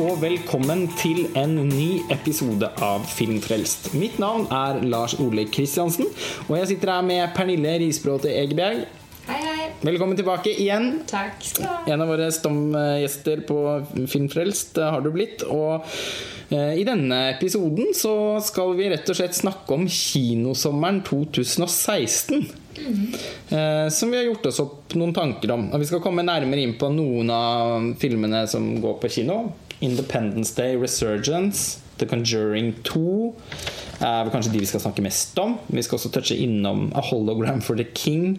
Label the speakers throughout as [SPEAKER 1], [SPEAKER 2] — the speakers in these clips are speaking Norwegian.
[SPEAKER 1] og velkommen til en ny episode av Filmfrelst. Mitt navn er Lars Ole Kristiansen, og jeg sitter her med Pernille Risbråte Egebjerg.
[SPEAKER 2] Hei, hei.
[SPEAKER 1] Velkommen tilbake igjen.
[SPEAKER 2] Takk skal du ha.
[SPEAKER 1] En av våre stamgjester på Filmfrelst har du blitt. Og eh, i denne episoden så skal vi rett og slett snakke om kinosommeren 2016. Eh, som vi har gjort oss opp noen tanker om. Og vi skal komme nærmere inn på noen av filmene som går på kino. Independence Day, Resurgence, The Conjuring 2 er vel kanskje de vi skal snakke mest om. Vi skal også touche innom A Hologram for the King,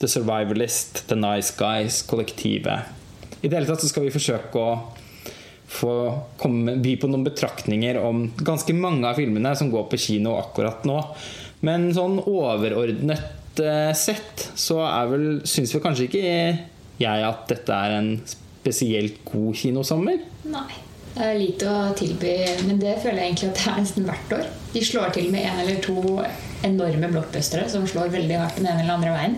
[SPEAKER 1] The Survivalist, The Nice Guys, Kollektivet. I det hele tatt så skal vi forsøke å få komme, by på noen betraktninger om ganske mange av filmene som går på kino akkurat nå. Men sånn overordnet eh, sett så er vel syns vel kanskje ikke jeg at dette er en spesielt god kinosommer.
[SPEAKER 2] Nei. Det er lite å tilby, men det føler jeg egentlig at det er nesten hvert år. De slår til med en eller to enorme blockbustere som slår veldig hardt den ene eller andre veien.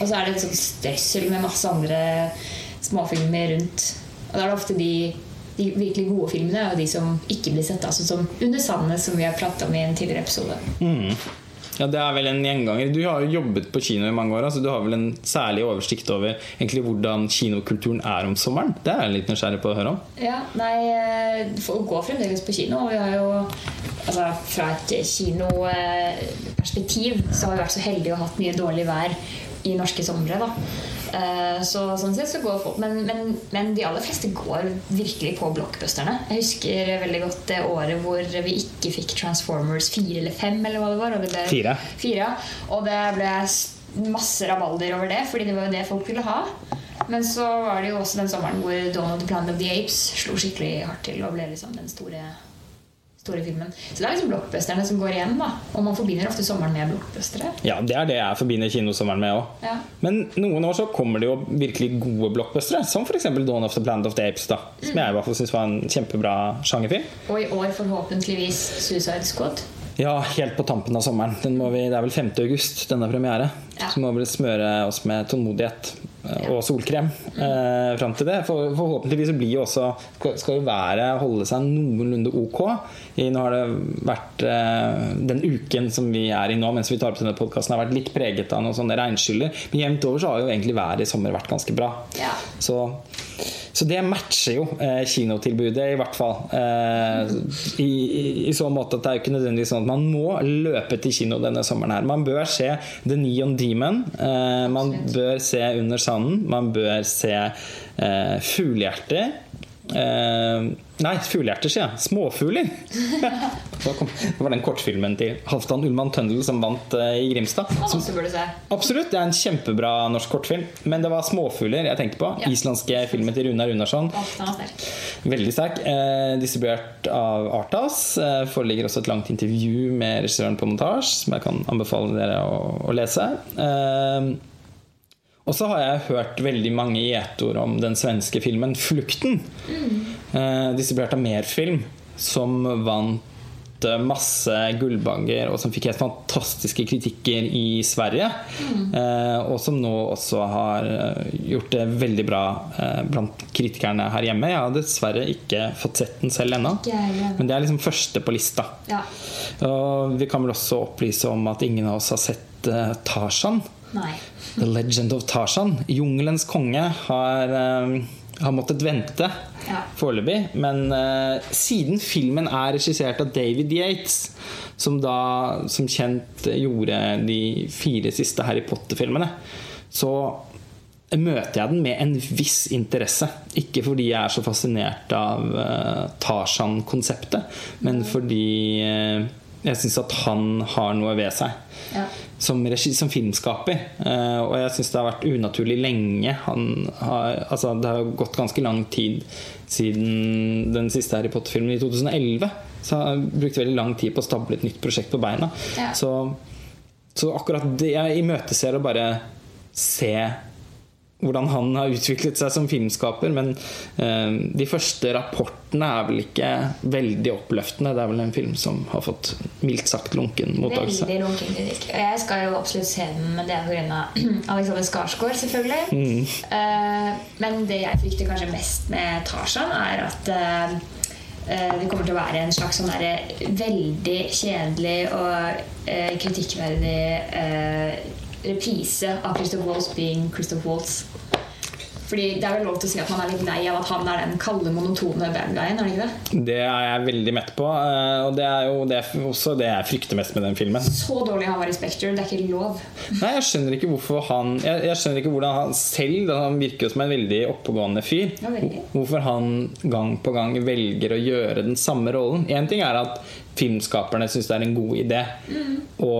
[SPEAKER 2] Og så er det et sånt strøssel med masse andre småfilmer rundt. Og da er det ofte de, de virkelig gode filmene og de som ikke blir sett. Altså som Under sandet, som vi har pratet om i en tidligere episode.
[SPEAKER 1] Mm. Ja, Det er vel en gjenganger. Du har jo jobbet på kino i mange år. Altså du har vel en særlig oversikt over egentlig hvordan kinokulturen er om sommeren? Det er jeg litt nysgjerrig på å høre om.
[SPEAKER 2] Ja, nei, eh, Folk går fremdeles på kino. Og vi har jo altså, Fra et kinoperspektiv så har vi vært så heldige og hatt mye dårlig vær i norske somre. da Eh, Så sånn sett så går folk men, men, men de aller fleste går virkelig på blockbusterne. Jeg husker veldig godt det året hvor vi ikke fikk Transformers 4 eller 5, eller hva det var. Det ble,
[SPEAKER 1] Fire.
[SPEAKER 2] Fire. Og det ble masse rabalder over det, fordi det var jo det folk ville ha. Men så var det jo også den sommeren hvor Donald Planet of the Apes slo skikkelig hardt til og ble liksom den store, store filmen. Så det er liksom blockbusterne som går igjen, da. Og man forbinder ofte sommeren med blockbustere.
[SPEAKER 1] Ja, det er det jeg forbinder kinosommeren med òg.
[SPEAKER 2] Ja.
[SPEAKER 1] Men noen år så kommer det jo virkelig gode blockbustere, som f.eks. Dawn of the Planet of the Apes, da, som jeg i hvert fall syns var en kjempebra sjangerfilm.
[SPEAKER 2] Og i år forhåpentligvis Suicide Squad.
[SPEAKER 1] Ja, helt på tampen av sommeren. Den må vi, det er vel 5. august denne premiere.
[SPEAKER 2] Ja.
[SPEAKER 1] Så må vi smøre oss med tålmodighet eh, og solkrem eh, fram til det. For, forhåpentligvis blir jo også skal jo været holde seg noenlunde ok. I, nå har det vært eh, Den uken som vi er i nå mens vi tar opp denne podkasten, har vært litt preget av noen sånne regnskyller. Men jevnt over så har jo egentlig været i sommer vært ganske bra.
[SPEAKER 2] Ja.
[SPEAKER 1] Så, så det matcher jo eh, kinotilbudet, i hvert fall. Eh, i, i, så måte at det er jo ikke nødvendigvis sånn at man må løpe til kino denne sommeren. her Man bør se The Neon Demon. Eh, man bør se Under sanden. Man bør se eh, Fuglehjerter. Eh, nei, fuglehjerter, sier jeg. Småfugler! det var den kortfilmen til Halvdan Ullmann Tøndel som vant eh, i Grimstad. Som. Absolutt, det er en kjempebra norsk kortfilm. Men det var småfugler jeg tenkte på.
[SPEAKER 2] Ja.
[SPEAKER 1] Islandske filmen til Runar Runarsson. Veldig sterk. Eh, distribuert av Artas. Eh, foreligger også et langt intervju med regissøren på montasje, som jeg kan anbefale dere å, å lese. Eh, og så har jeg hørt veldig mange gjetord om den svenske filmen 'Flukten'. Eh, distribuert av Merfilm, som vant eh, masse gullbanger, og som fikk helt fantastiske kritikker i Sverige. Eh, og som nå også har gjort det veldig bra eh, blant kritikerne her hjemme. Jeg har dessverre ikke fått sett den selv ennå, men det er liksom første på lista.
[SPEAKER 2] Ja.
[SPEAKER 1] Og vi kan vel også opplyse om at ingen av oss har sett eh, Tarzan.
[SPEAKER 2] Nei.
[SPEAKER 1] The Legend of Tarzan. Jungelens konge har, eh, har måttet vente
[SPEAKER 2] Ja.
[SPEAKER 1] foreløpig. Men uh, siden filmen er regissert av David Yates, som da som kjent gjorde de fire siste Harry Potter-filmene, så møter jeg den med en viss interesse. Ikke fordi jeg er så fascinert av uh, Tarzan-konseptet, men fordi eh, jeg syns at han har noe ved seg
[SPEAKER 2] Ja.
[SPEAKER 1] som, regi, som filmskaper. Uh, og jeg syns det har vært unaturlig lenge. Han har, altså, det har gått ganske lang tid siden den siste Harry Potter-filmen i 2011. Så han har brukt veldig lang tid på å stable et nytt prosjekt på beina.
[SPEAKER 2] Ja.
[SPEAKER 1] Så, så akkurat det jeg imøteser å bare se hvordan han har utviklet seg som filmskaper. Men eh, de første rapportene er vel ikke veldig oppløftende. Det er vel en film som har fått mildt sagt lunken mottakelse.
[SPEAKER 2] Veldig lunken kritikk. Og jeg skal jo absolutt se den, men det er pga. Alexander Skarsgård, selvfølgelig.
[SPEAKER 1] Mm.
[SPEAKER 2] Eh, men det jeg frykter kanskje mest med Tarzan, er at eh, eh, det kommer til å være en slags sånn veldig kjedelig og eh, kritikkverdig eh, reprise av Christoph Waltz being Christoph Waltz. Fordi Det er vel lov til å si at man er litt lei av at han er den kalde, monotone bad guyen? er det ikke det?
[SPEAKER 1] Det er jeg veldig mett på, eh, og det er jo det, også det jeg frykter mest med den filmen.
[SPEAKER 2] Så dårlig han var i Spectre. Det er ikke lov.
[SPEAKER 1] Nei, jeg skjønner ikke hvorfor han Jeg, jeg skjønner ikke hvordan han selv Han virker jo som en veldig oppegående fyr.
[SPEAKER 2] Ja, veldig.
[SPEAKER 1] Hvorfor han gang på gang velger å gjøre den samme rollen. Én ting er at filmskaperne syns det er en god idé å,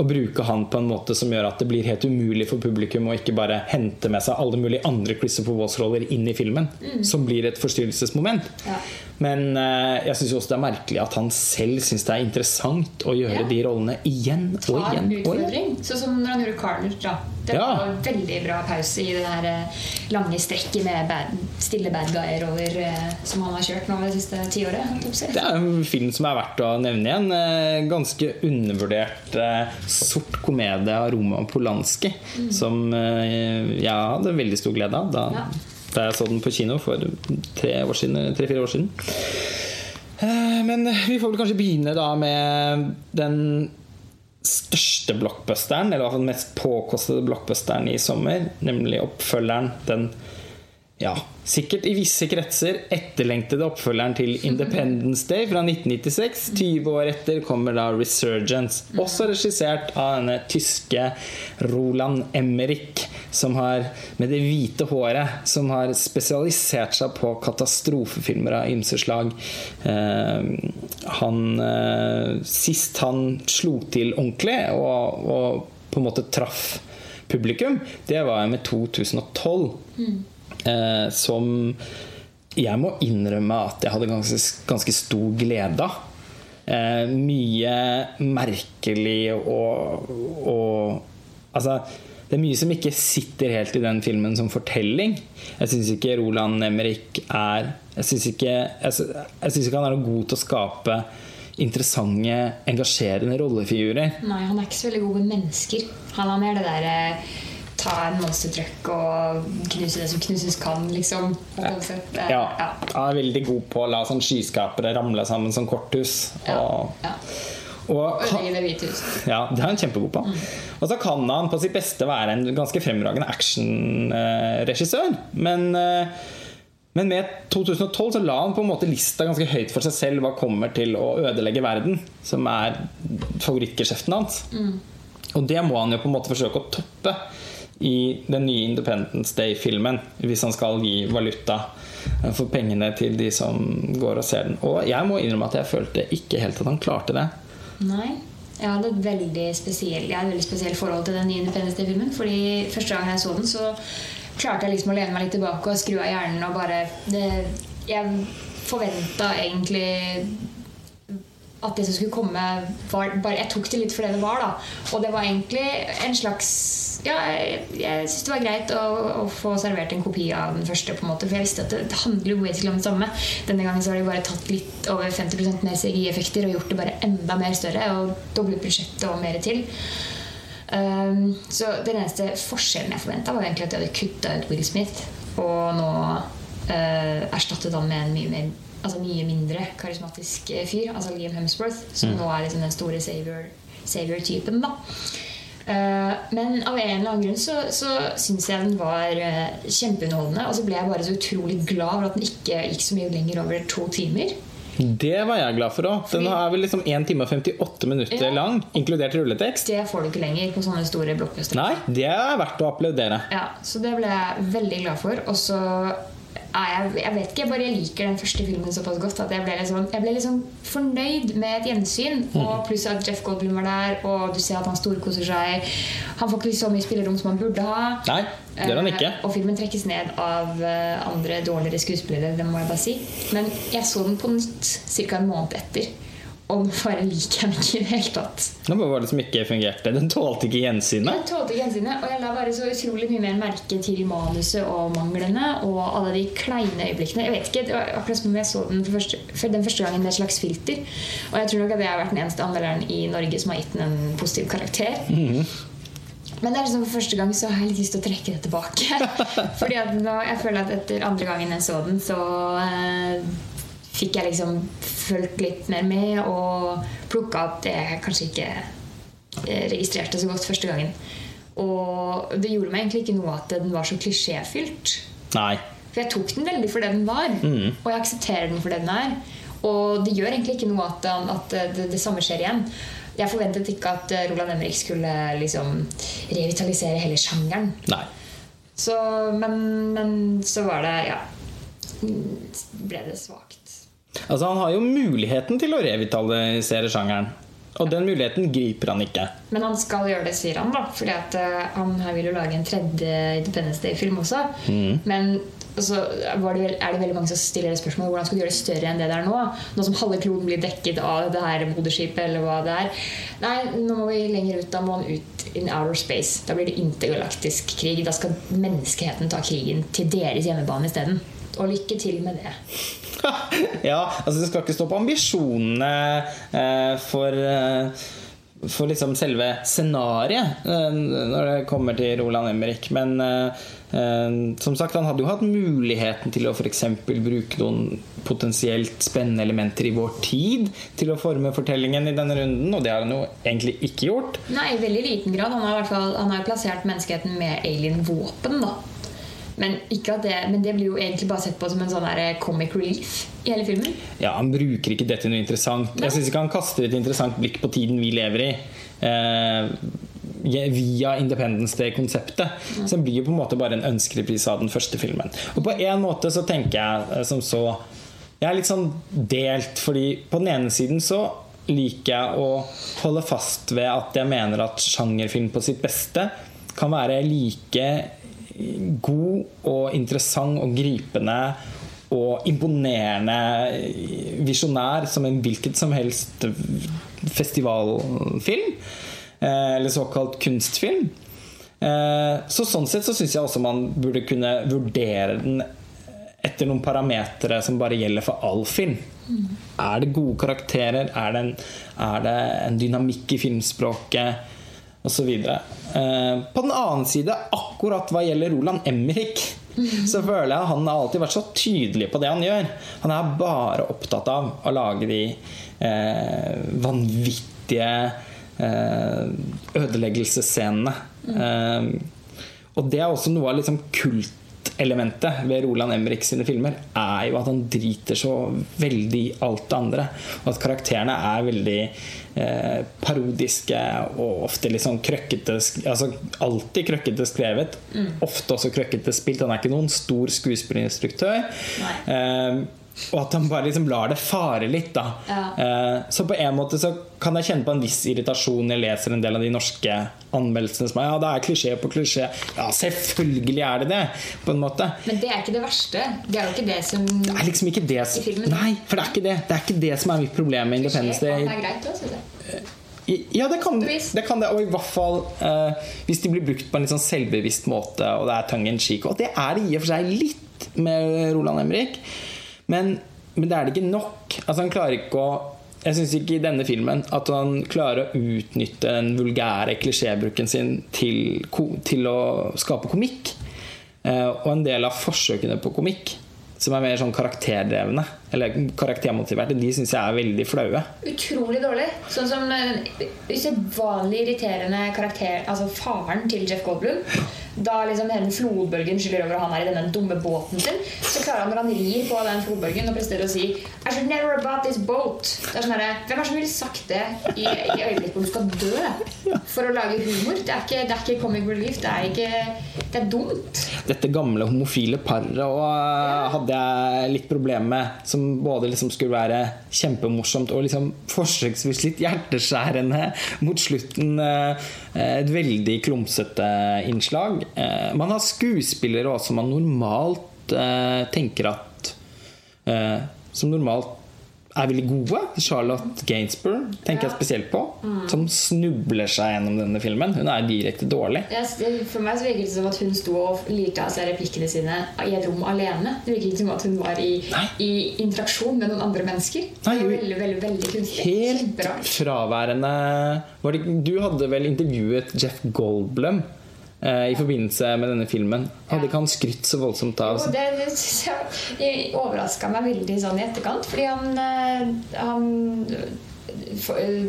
[SPEAKER 1] å bruke han på en måte som gjør at det blir helt umulig for publikum å ikke bare hente med seg alle mulige andre Christopher Walls-roller inn i filmen, som blir et forstyrrelsesmoment.
[SPEAKER 2] Ja.
[SPEAKER 1] Men eh, jeg syns også det er merkelig at han selv syns det er interessant å gjøre
[SPEAKER 2] Ja.
[SPEAKER 1] de rollene igjen og
[SPEAKER 2] Ta en
[SPEAKER 1] igjen. og igjen.
[SPEAKER 2] Sånn som når han gjorde Carnage. Da. Det
[SPEAKER 1] Ja.
[SPEAKER 2] var en veldig bra pause i det der eh, lange strekket med bad, stille bad guy-roller eh, som han har kjørt nå det siste tiåret.
[SPEAKER 1] Det er en film som er verdt å nevne igjen. Ganske undervurdert sort komedie av Roman Polanski. Som eh, jeg hadde veldig stor glede av da,
[SPEAKER 2] Ja.
[SPEAKER 1] Da jeg så den på kino for tre-fire år siden. Tre-fire år siden. Eh, Men vi får vel kanskje begynne da med den største blockbusteren, eller i hvert fall den mest påkostede blockbusteren i sommer, nemlig oppfølgeren den ja, sikkert i visse kretser etterlengtede oppfølgeren til Independence Day fra 1996. 20 år etter kommer da Resurgence, også regissert av denne tyske Roland Emmerich, som har, med det hvite håret, som har spesialisert seg på katastrofefilmer av ymse slag. Eh, han eh, Sist han slo til ordentlig og, og på en måte traff publikum, det var med 2012. Eh, som jeg må innrømme at jeg hadde ganske, ganske stor glede av. Eh, mye merkelig og, og Altså, det er mye som ikke sitter helt i den filmen som fortelling. Jeg syns ikke Roland Emmerich er Jeg syns ikke, ikke han er god til å skape interessante, engasjerende rollefigurer.
[SPEAKER 2] Nei, han er ikke så veldig god med mennesker. Han har mer det der eh, ta en monstertruck og knuse det som knuses kan, liksom. Det-
[SPEAKER 1] Ja,
[SPEAKER 2] ja.
[SPEAKER 1] Han er veldig god på å la sånn skyskapere ramle sammen som korthus.
[SPEAKER 2] Ja,
[SPEAKER 1] Og,
[SPEAKER 2] ja.
[SPEAKER 1] og
[SPEAKER 2] Ødelegge Det hvite hus.
[SPEAKER 1] ja, det er han kjempegod på. Og så kan han på sitt beste være en ganske fremragende actionregissør. Men, eh, men med 2012 så la han på en måte lista ganske høyt for seg selv hva kommer til å ødelegge verden, som er favorittgeskjeften hans. Og det må han jo på en måte forsøke å toppe i den nye Independence Day-filmen, hvis han skal gi valuta eh, for pengene til de som går og ser den. Og jeg må innrømme at jeg følte ikke helt at han klarte det.
[SPEAKER 2] Nei. Jeg hadde et veldig spesiell, jeg hadde et veldig spesielt forhold til den nye Independence Day-filmen. Fordi første gang jeg så den, så klarte jeg liksom å lene meg litt tilbake og skru av hjernen og bare det, Jeg forventa egentlig at det som skulle komme, var bare Jeg tok det litt for det det var, da. Og det var egentlig en slags Ja, jeg, jeg syns det var greit å, å få servert en kopi av den første, på en måte, for jeg visste at det, det handler jo basically om det samme. Denne gangen så har de bare tatt litt over 50% mer CGI-effekter og gjort det bare enda mer større og doblet budsjettet og mer til. Um, så den eneste forskjellen jeg forventa, var egentlig at de hadde kutta ut Will Smith og nå uh, erstattet han med en mye, mer, altså mye mindre karismatisk eh, fyr, altså Liam Hemsworth, som nå er liksom den store savior- savior-typen. da men av en eller annen grunn så, så syns jeg den var eh, kjempeunderholdende. Og så ble jeg bare så utrolig glad for at den ikke gikk så mye lenger over to timer.
[SPEAKER 1] Det var jeg glad for òg. Den er vel liksom 1 time og 58 minutter
[SPEAKER 2] Ja.
[SPEAKER 1] lang, inkludert rulletekst.
[SPEAKER 2] Det får du ikke lenger på sånne store blockbustere.
[SPEAKER 1] Nei, det er verdt å applaudere.
[SPEAKER 2] Ja, så det ble jeg veldig glad for. Og så er jeg, jeg vet ikke, jeg bare liker den første filmen såpass godt at jeg ble liksom, jeg ble liksom fornøyd med et gjensyn. Og pluss at Jeff Goldblum var der, og du ser at han storkoser seg. Han får ikke så mye spillerom som han burde ha.
[SPEAKER 1] Nei, det gjør han ikke.
[SPEAKER 2] Uh, og filmen trekkes ned av uh, andre dårligere skuespillere, det må jeg bare si. Men jeg så den på nytt ca. en måned etter. Og bare liker jeg den ikke i det hele tatt.
[SPEAKER 1] Det var det som ikke fungerte. Den tålte ikke gjensynet.
[SPEAKER 2] Den tålte ikke gjensynet, og jeg la bare så utrolig mye mer merke til manuset og manglene og alle de kleine øyeblikkene. Jeg vet ikke, Det var akkurat som om jeg så den for første, for den første gangen med et slags filter. Og jeg tror nok at jeg har vært den eneste anmelderen i Norge som har gitt den en positiv karakter. Men det er liksom for første gang så har jeg litt lyst til å trekke det tilbake. Fordi at nå, jeg føler at etter andre gangen jeg så den, så eh, fikk jeg liksom fulgt litt mer med og plukka opp det jeg kanskje ikke eh, registrerte så godt første gangen. Og det gjorde meg egentlig ikke noe at den var så klisjéfylt.
[SPEAKER 1] Nei.
[SPEAKER 2] For jeg tok den veldig for det den var, og jeg aksepterer den for det den er. Og det gjør egentlig ikke noe at, at det, det samme skjer igjen. Jeg forventet ikke at eh, Roland Emrik skulle liksom revitalisere hele sjangeren.
[SPEAKER 1] Nei.
[SPEAKER 2] Så, men, men så var det Ja. Ble det svakt.
[SPEAKER 1] Altså, han har jo muligheten til å revitalisere sjangeren. Og den muligheten griper han ikke.
[SPEAKER 2] Men han skal gjøre det, sier han. da Fordi at eh, han her vil jo lage en tredje Independence Day-film også. Men så var det er det veldig mange som stiller det spørsmålet hvordan skal du gjøre det større enn det det er nå. Nå som halve kloden blir dekket av det her moderskipet. eller hva det er Nei, nå må vi lenger ut. Da må han ut in outer space. Da blir det intergalaktisk krig. Da skal menneskeheten ta krigen til deres hjemmebane isteden. Og lykke til med det.
[SPEAKER 1] ja, altså det skal ikke stå på ambisjonene eh, for eh, for liksom selve scenarioet eh, når det kommer til Roland Emrik. Men eh, eh, som sagt, han hadde jo hatt muligheten til å f.eks. bruke noen potensielt spennende elementer i vår tid til å forme fortellingen i denne runden, og det har han jo egentlig ikke gjort.
[SPEAKER 2] Nei, i veldig liten grad. Han har, i hvert fall, han har plassert menneskeheten med alien-våpen, da. Men, det, men det blir jo egentlig bare sett på som en sånn comic relief i hele filmen.
[SPEAKER 1] Ja, Han bruker ikke det til noe interessant. Jeg syns ikke han kaster et interessant blikk på tiden vi lever i. Eh, via Independence Day-konseptet. Så den blir jo på en måte bare en ønskereprise av den første filmen. Og på en måte så tenker jeg eh, som så Jeg er litt sånn delt, fordi på den ene siden så liker jeg å holde fast ved at jeg mener at sjangerfilm på sitt beste kan være like god og interessant og gripende og imponerende visjonær som en hvilket som helst festivalfilm. eh, Eller såkalt kunstfilm. Eh, Så sånn sett så syns jeg også man burde kunne vurdere den etter noen parametere som bare gjelder for all film. Er det gode karakterer? Er det en, er det en dynamikk i filmspråket? Osv. Eh, på den annen side, akkurat hva gjelder Roland Emrik, så føler jeg han har alltid vært så tydelig på det han gjør. Han er bare opptatt av å lage de eh, vanvittige eh, ødeleggelsesscenene. Eh, og det er også noe av liksom kultelementet ved Roland Emrik sine filmer. Er jo at han driter så veldig i alt det andre. Og at karakterene er veldig eh, parodiske og ofte litt sånn krøkkete Altså alltid krøkkete skrevet. Ofte også krøkkete spilt. Han er ikke noen stor skuespillerinstruktør. Eh, og at han bare liksom lar det fare litt. da
[SPEAKER 2] Ja.
[SPEAKER 1] Eh, Så på en måte så kan jeg kjenne på en viss irritasjon når jeg leser en del av de norske anmeldelsene som er ja, det er klisjé på klisjé. Ja, selvfølgelig er det det, på en måte.
[SPEAKER 2] Men det er ikke det verste. Det er jo ikke det som
[SPEAKER 1] Det er liksom ikke det som Nei, for det er ikke det. Det er ikke det som er mitt problem med Independence
[SPEAKER 2] Det er greit også, det.
[SPEAKER 1] Ja, det kan, det kan det. Og i hvert fall eh, hvis de blir brukt på en litt sånn selvbevisst måte, og det er tongue in cheek. Og det er i og for seg litt med Roland Emrik. Men, men det er det ikke nok. Altså Han klarer ikke å Jeg syns ikke i denne filmen at han klarer å utnytte den vulgære klisjébruken sin til, til å skape komikk. Eh, og en del av forsøkene på komikk, som er mer sånn karakterdrevne, eller karaktermotiverte, de syns jeg er veldig flaue.
[SPEAKER 2] Utrolig dårlig. Sånn som den usedvanlig irriterende karakter Altså faren til Jeff Goldblum. Da liksom hele flodbølgen skyller over han er i denne dumme båten sin, så klarer han når han rir på den flodbølgen og presterer å si I should never have bought this boat. Det er sånn her, Hvem er det som ville sagt det i, i øyeblikket hvor du skal dø? For å lage humor. Det er ikke, det er ikke comic relief. Det er ikke Det er dumt.
[SPEAKER 1] dette gamle homofile paret og eh, hadde jeg litt problemer med. Som både liksom skulle være kjempemorsomt og liksom forsøksvis litt hjerteskjærende mot slutten. eh, Et veldig klumsete innslag. Eh, Man har skuespillere også som man normalt eh, tenker at eh, Som normalt er veldig gode. Charlotte Gainsbourg tenker jeg spesielt på. Som snubler seg gjennom denne filmen. Hun er direkte dårlig.
[SPEAKER 2] For meg så virket det som at hun sto og lirte av seg replikkene sine i et rom alene. Det virket ikke som at hun var i, i interaksjon med noen andre mennesker.
[SPEAKER 1] Nei,
[SPEAKER 2] det var veldig, veldig, veldig kunstig.
[SPEAKER 1] Helt fraværende det, Du hadde vel intervjuet Jeff Goldblum i forbindelse med denne filmen. Hadde ikke han skrytt så voldsomt av
[SPEAKER 2] Og det, det overraska meg veldig sånn i etterkant, fordi han, eh, han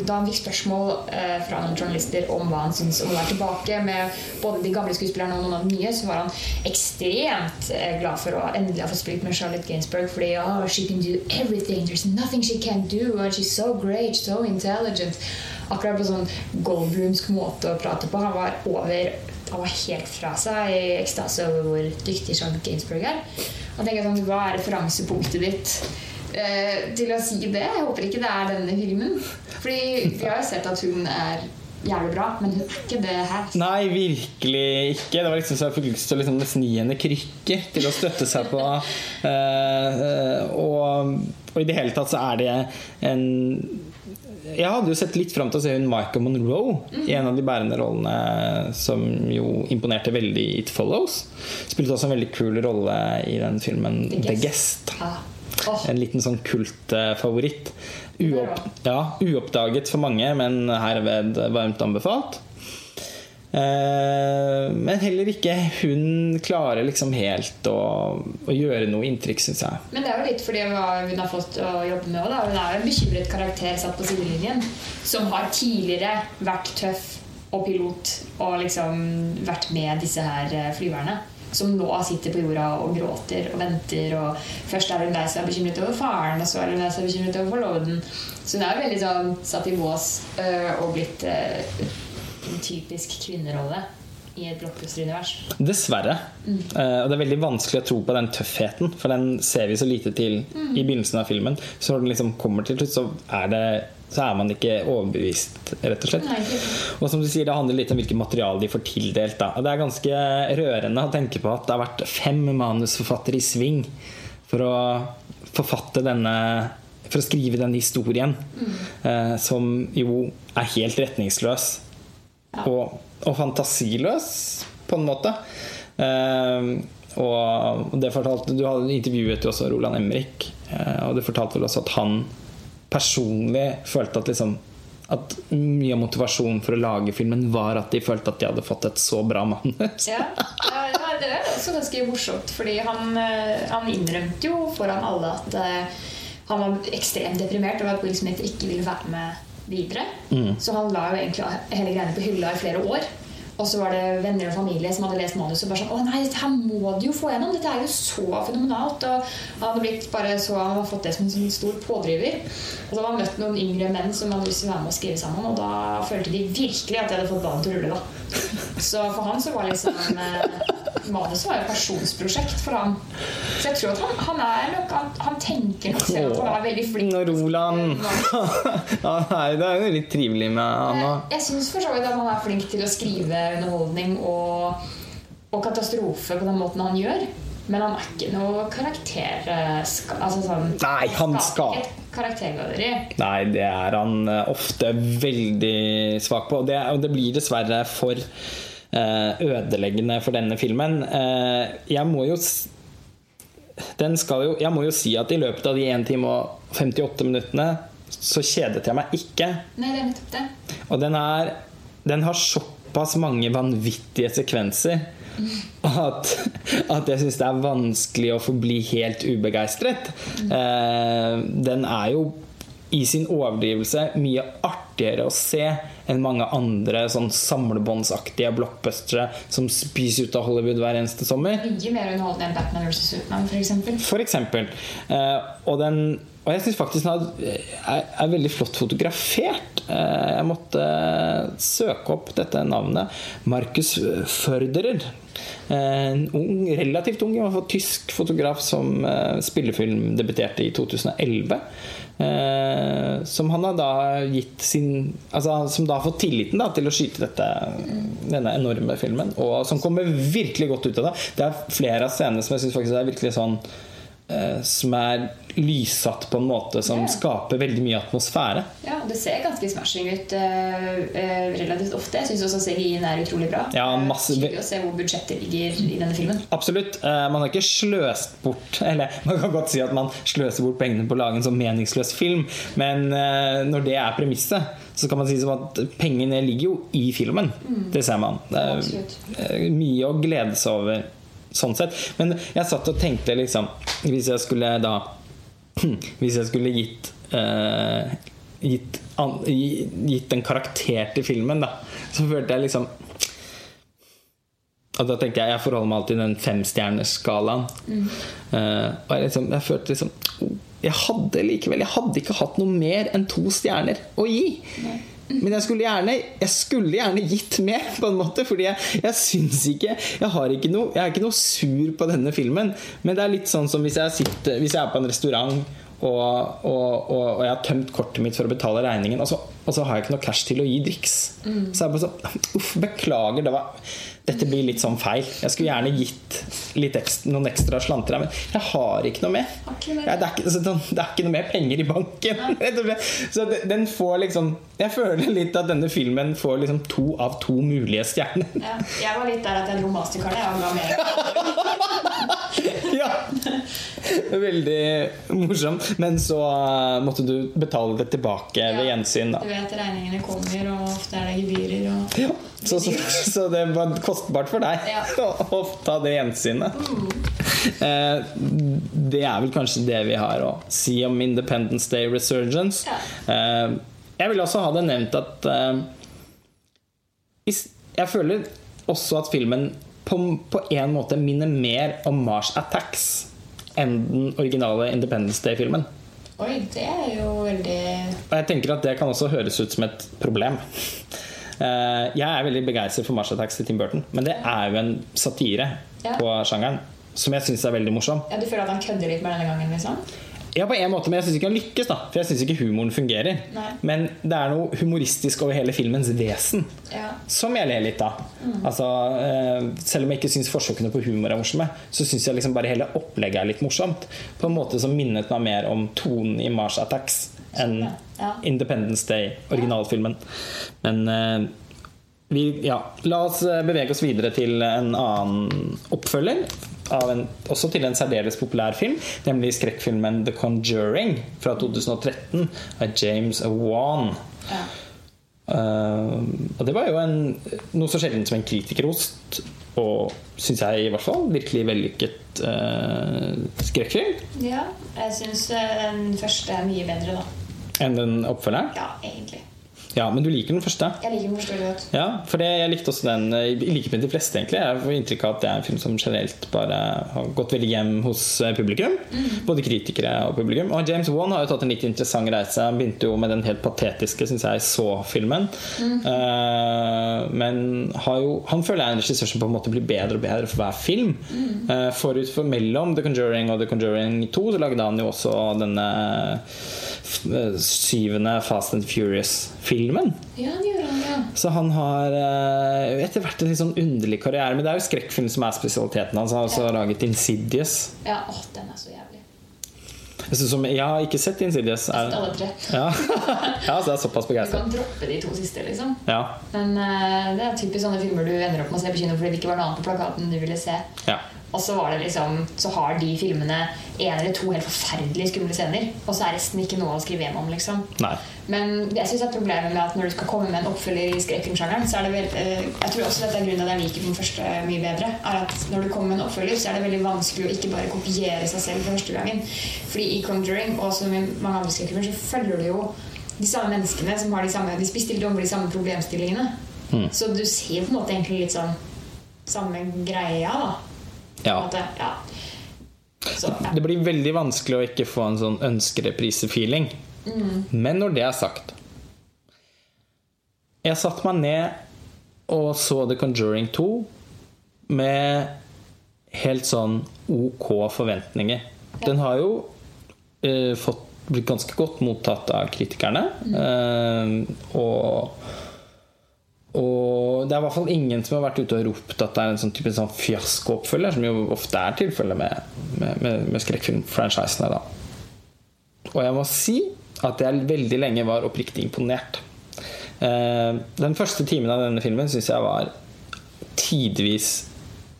[SPEAKER 2] da han fikk spørsmål eh, fra noen journalister om hva han syntes om å være tilbake med både de gamle skuespillerne og noen av de nye, så var han ekstremt eh, glad for å endelig ha fått spilt med Charlotte Gainsbourg. Fordi oh, she can do everything. There's nothing she can't do. And she's so great, so intelligent. Akkurat på sånn Goldblumsk måte å prate på. Han var over han var helt fra seg i ekstase over hvor dyktig Charlotte Gainsburg er. Og tenker sånn, Hva er referansepunktet ditt eh, til å si det? Jeg håper ikke det er denne filmen. Fordi vi har jo sett at hun er jævlig bra, men hun er ikke det her.
[SPEAKER 1] Nei, virkelig ikke. Det var liksom så jeg fikk lyst til å liksom nesten gi henne krykker til å støtte seg på. Eh, eh, og, og i det hele tatt så er det en Jeg hadde jo sett litt fram til å se hun Michael Monroe i en av de bærende rollene som jo imponerte veldig i It Follows. Spilte også en veldig kul rolle i den filmen
[SPEAKER 2] The
[SPEAKER 1] The
[SPEAKER 2] Guest. Ah. Oh.
[SPEAKER 1] En liten sånn kultfavoritt. Uopp, ja, uoppdaget for mange, men herved varmt anbefalt. Eh, men heller ikke hun klarer liksom helt å, å gjøre noe inntrykk, syns jeg.
[SPEAKER 2] Men det er jo litt fordi hva hun har fått å jobbe med. òg. Hun er jo en bekymret karakter satt på sidelinjen. Som har tidligere vært tøff og pilot og liksom vært med disse her eh, flyverne. Som nå sitter på jorda og gråter og venter. Og først er hun lei seg er bekymret over faren, og så er hun lei seg er bekymret over forloveden. Så hun er veldig sånn satt i bås øh, og blitt en typisk kvinnerolle i et blockbuster-univers.
[SPEAKER 1] Dessverre. Eh, og det er veldig vanskelig å tro på den tøffheten, for den ser vi så lite til i begynnelsen av filmen. Så når den liksom kommer til slutt, så er, det, så er man ikke overbevist, rett og slett.
[SPEAKER 2] Nei.
[SPEAKER 1] Og som du sier, det handler litt om hvilket materiale de får tildelt. Da. Og det er ganske rørende å tenke på at det har vært fem manusforfattere i sving for å forfatte denne For å skrive denne historien, eh, som jo er helt retningsløs og, og fantasiløs, på en måte. Eh, og det fortalte, Du hadde intervjuet jo også Roland Emrik, eh, og du fortalte vel også at han personlig følte at liksom at mye av motivasjonen for å lage filmen var at de følte at de hadde fått et så bra manus.
[SPEAKER 2] Ja, ja, det er også ganske morsomt. Fordi han, eh, han innrømte jo foran alle at eh, han var ekstremt deprimert over at Will Smith ikke ville være med videre. Så han la jo egentlig hele greiene på hylla i flere år. Og så var det venner og familie som hadde lest manuset og bare sånn Å nei, dette her må du jo få gjennom! Dette er jo så fenomenalt! Og han hadde blitt bare så Han hadde fått det som en sånn stor pådriver. Og så hadde han møtt noen yngre menn som hadde lyst til å være med og skrive sammen, og da følte de virkelig at de hadde fått ballen til å rulle, da. Så for han så var liksom eh, Manuset var jo et personsprosjekt for han. Så jeg tror at han, han er nok Han, han tenker nok selv at han er veldig flink.
[SPEAKER 1] Når Roland ja, nei, Det er jo litt trivelig med han òg.
[SPEAKER 2] Jeg syns for så vidt at han er flink til å skrive underholdning og, og katastrofe på den måten han gjør. Men han er ikke noe karakter... Altså sånn
[SPEAKER 1] Nei, han skal
[SPEAKER 2] karaktergalleri.
[SPEAKER 1] Nei, det er han eh, ofte veldig svak på. Og det, og det blir dessverre for eh, ødeleggende for denne filmen. Eh, jeg må jo den skal jo, Jeg må jo si at i løpet av de 1 time og 58 minuttene så kjedet jeg meg ikke.
[SPEAKER 2] Nei, det er nettopp det.
[SPEAKER 1] Og den er Den har såpass mange vanvittige sekvenser at, at jeg syns det er vanskelig å forbli helt ubegeistret. Eh, den er jo i sin overdrivelse mye artigere å se enn mange andre sånn samlebåndsaktige blockbustere som spiser ut av Hollywood hver eneste sommer.
[SPEAKER 2] Mye mer underholdende enn Batman vs. Superman, f.eks.
[SPEAKER 1] For eksempel. Eh, og, den, og jeg syns faktisk den er, er, veldig flott fotografert. Eh, jeg måtte søke opp dette navnet. Markus Förderer. Eh, En ung, relativt ung tysk fotograf som eh, spillefilm debuterte i 2011. Eh, som han har da gitt sin Altså Som da har fått tilliten da til å skyte dette, denne enorme filmen. Og som kommer virkelig godt ut av det. Det er flere av scenene som jeg syns er virkelig sånn eh, som er lyssatt på en måte som
[SPEAKER 2] yeah.
[SPEAKER 1] skaper veldig mye atmosfære.
[SPEAKER 2] Ja, det ser ganske smashing ut uh, uh, relativt ofte. Jeg syns også CGI-en er utrolig bra.
[SPEAKER 1] Ja,
[SPEAKER 2] Eh,
[SPEAKER 1] masse-
[SPEAKER 2] Skikkelig å se hvor budsjettet ligger i denne filmen.
[SPEAKER 1] Absolutt. Man har ikke sløst bort Eller man kan godt si at man sløser bort pengene på å lage en sånn meningsløs film, men når det er premisset, så kan man si som at pengene ligger jo i filmen. Det ser man. Det er
[SPEAKER 2] Absolutt.
[SPEAKER 1] mye å glede seg over sånn sett. Men jeg satt og tenkte liksom Hvis jeg skulle da Hvis jeg skulle gitt eh, gitt, an, gitt en karakter til filmen, da, så følte jeg liksom og da tenker Jeg jeg forholder meg alltid til den femstjernersskalaen. Eh, og jeg, liksom, jeg følte liksom Jeg hadde likevel Jeg hadde ikke hatt noe mer enn to stjerner å gi. Men jeg skulle gjerne Jeg skulle gjerne gitt mer, på en måte. Fordi jeg, jeg syns ikke Jeg har ikke noe Jeg er ikke noe sur på denne filmen. Men det er litt sånn som hvis jeg, sitter, hvis jeg er på en restaurant og, og, og, og jeg har tømt kortet mitt for å betale regningen, og så, og så har jeg ikke noe cash til å gi driks. Så er jeg bare sånn Uff, beklager. Det var, dette blir litt sånn feil. Jeg skulle gjerne gitt litt ekstra, noen ekstra slanter her, men jeg har ikke noe mer. Ja, det, er ikke, så sånn, det er ikke noe mer penger i banken. Så den får liksom Jeg føler litt at denne filmen får liksom to av to mulige stjerner.
[SPEAKER 2] Ja, jeg var litt der at jeg dro mastercard jeg, var mer.
[SPEAKER 1] Ja! Veldig morsomt. Men så uh, måtte du betale det tilbake ved gjensyn. Da.
[SPEAKER 2] Du vet regningene kommer, og ofte er det gebyrer og
[SPEAKER 1] Ja, så, så, så det var kostbart for deg
[SPEAKER 2] Ja.
[SPEAKER 1] å, ta det gjensynet. Eh, det er vel kanskje det vi har å si om Independence Day Resurgence. Eh, jeg vil også ha det nevnt at eh, Jeg føler også at filmen på, på en måte minner mer om Mars Attacks enn den originale Independence Day-filmen.
[SPEAKER 2] Oi, det er jo veldig
[SPEAKER 1] Og jeg tenker at det kan også høres ut som et problem. Eh, Jeg er veldig begeistret for Mars Attacks til Tim Burton, men det er jo en satire
[SPEAKER 2] Ja.
[SPEAKER 1] på sjangeren som jeg syns er veldig morsom.
[SPEAKER 2] Ja, Du føler at han kødder litt med denne gangen? liksom?
[SPEAKER 1] Ja, på en måte, men jeg syns ikke han lykkes, da. For jeg syns ikke humoren fungerer.
[SPEAKER 2] Nei.
[SPEAKER 1] Men det er noe humoristisk over hele filmens vesen
[SPEAKER 2] Ja.
[SPEAKER 1] som jeg ler litt av. Altså, eh, selv om jeg ikke syns forsøkene på humor er morsomme, så syns jeg liksom bare hele opplegget er litt morsomt. På en måte som minnet meg mer om tonen i Mars Attacks enn
[SPEAKER 2] Ja.
[SPEAKER 1] Independence Day, originalfilmen. Men eh, vi, ja, la oss eh, bevege oss videre til en annen oppfølger. En, også til en særdeles populær film, nemlig skrekkfilmen The Conjuring fra 2013 av James Wan.
[SPEAKER 2] Ja.
[SPEAKER 1] Uh, og det var jo en, noe så sjelden som en kritikerost, og syns jeg i hvert fall virkelig vellykket uh, skrekkfilm
[SPEAKER 2] ja. Jeg syns den første er mye bedre, da.
[SPEAKER 1] enn den oppfølgeren.
[SPEAKER 2] Ja, egentlig.
[SPEAKER 1] Ja, men du liker den første?
[SPEAKER 2] Jeg liker den første godt.
[SPEAKER 1] Ja, for det, jeg likte også den eh, I likhet med de fleste, egentlig. Jeg får inntrykk av at det er en film som generelt bare har gått veldig hjem hos eh, publikum. Både kritikere og publikum. Og James Wan har jo tatt en litt interessant reise. Han begynte jo med den helt patetiske, syns jeg, Så-filmen. Eh, men har jo, han føler jeg er en regissør som på en måte blir bedre og bedre for hver film. Eh, forut for mellom The Conjuring og The Conjuring 2 så lagde han jo også denne syvende Fast and Furious-filmen.
[SPEAKER 2] Ja, ja.
[SPEAKER 1] Så han har eh, etter hvert en litt sånn underlig karriere. Men det er jo skrekkfilm som er spesialiteten hans. Han har også laget Insidious.
[SPEAKER 2] Ja, å, den er så jævlig.
[SPEAKER 1] Jeg, som, jeg har ikke sett Insidious. Er,
[SPEAKER 2] Alle tre.
[SPEAKER 1] ja. ja, så jeg er såpass
[SPEAKER 2] Du kan droppe de to siste, liksom.
[SPEAKER 1] Ja.
[SPEAKER 2] Men uh, det er typisk sånne filmer du ender opp med å se på kino fordi det ikke var noe annet på plakaten du ville se.
[SPEAKER 1] ja.
[SPEAKER 2] Og så var det liksom Så har de filmene en eller to helt forferdelig skumle scener, og så er resten ikke noe å skrive hjem om, liksom. Men jeg synes er problemet med at når du skal komme med en oppfølger i skrekkfilmsjangeren, så er det vel, eh, Jeg tror også dette er grunnen til at jeg liker den første mye bedre. Er at Når du kommer med en oppfølger, så er det veldig vanskelig å ikke bare kopiere seg selv for første gangen. Fordi i Conjuring og som i mange andre skrekkfilmer så følger du jo de samme menneskene som har de samme De bestiller over de samme problemstillingene. Så du ser på en måte egentlig litt sånn samme greia, da.
[SPEAKER 1] Ja.
[SPEAKER 2] Ja. Så, ja.
[SPEAKER 1] Det blir veldig vanskelig å ikke få en sånn ønskereprise-feeling. Men når det er sagt Jeg satte meg ned og så The Conjuring 2 med helt sånn ok forventninger. Den har jo uh, fått, blitt ganske godt mottatt av kritikerne. Eh, og og det er i hvert fall ingen som har vært ute og ropt at det er en sånn type sånn fiaskooppfølger, som jo ofte er tilfellet med, med, med, med skrekkfilmfranchisene. Og jeg må si at jeg veldig lenge var oppriktig imponert. Eh, den første timen av denne filmen syns jeg var tidvis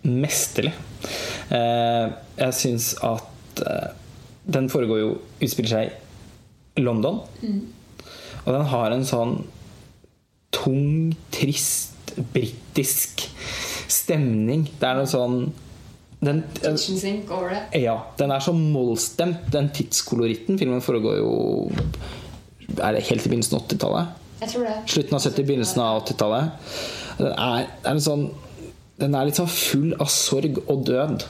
[SPEAKER 1] mesterlig. Eh, jeg syns at eh, den foregår jo utspiller seg i London. Og den har en sånn tung, trist, britisk stemning. Det er noe sånn den, ja, den er så mollstemt, den tidskoloritten. Filmen foregår jo Er det helt i begynnelsen av 80-tallet?
[SPEAKER 2] Jeg tror det.
[SPEAKER 1] Slutten av 70-, begynnelsen av 80-tallet. Den er, er en sånn Den er litt sånn full av sorg og død.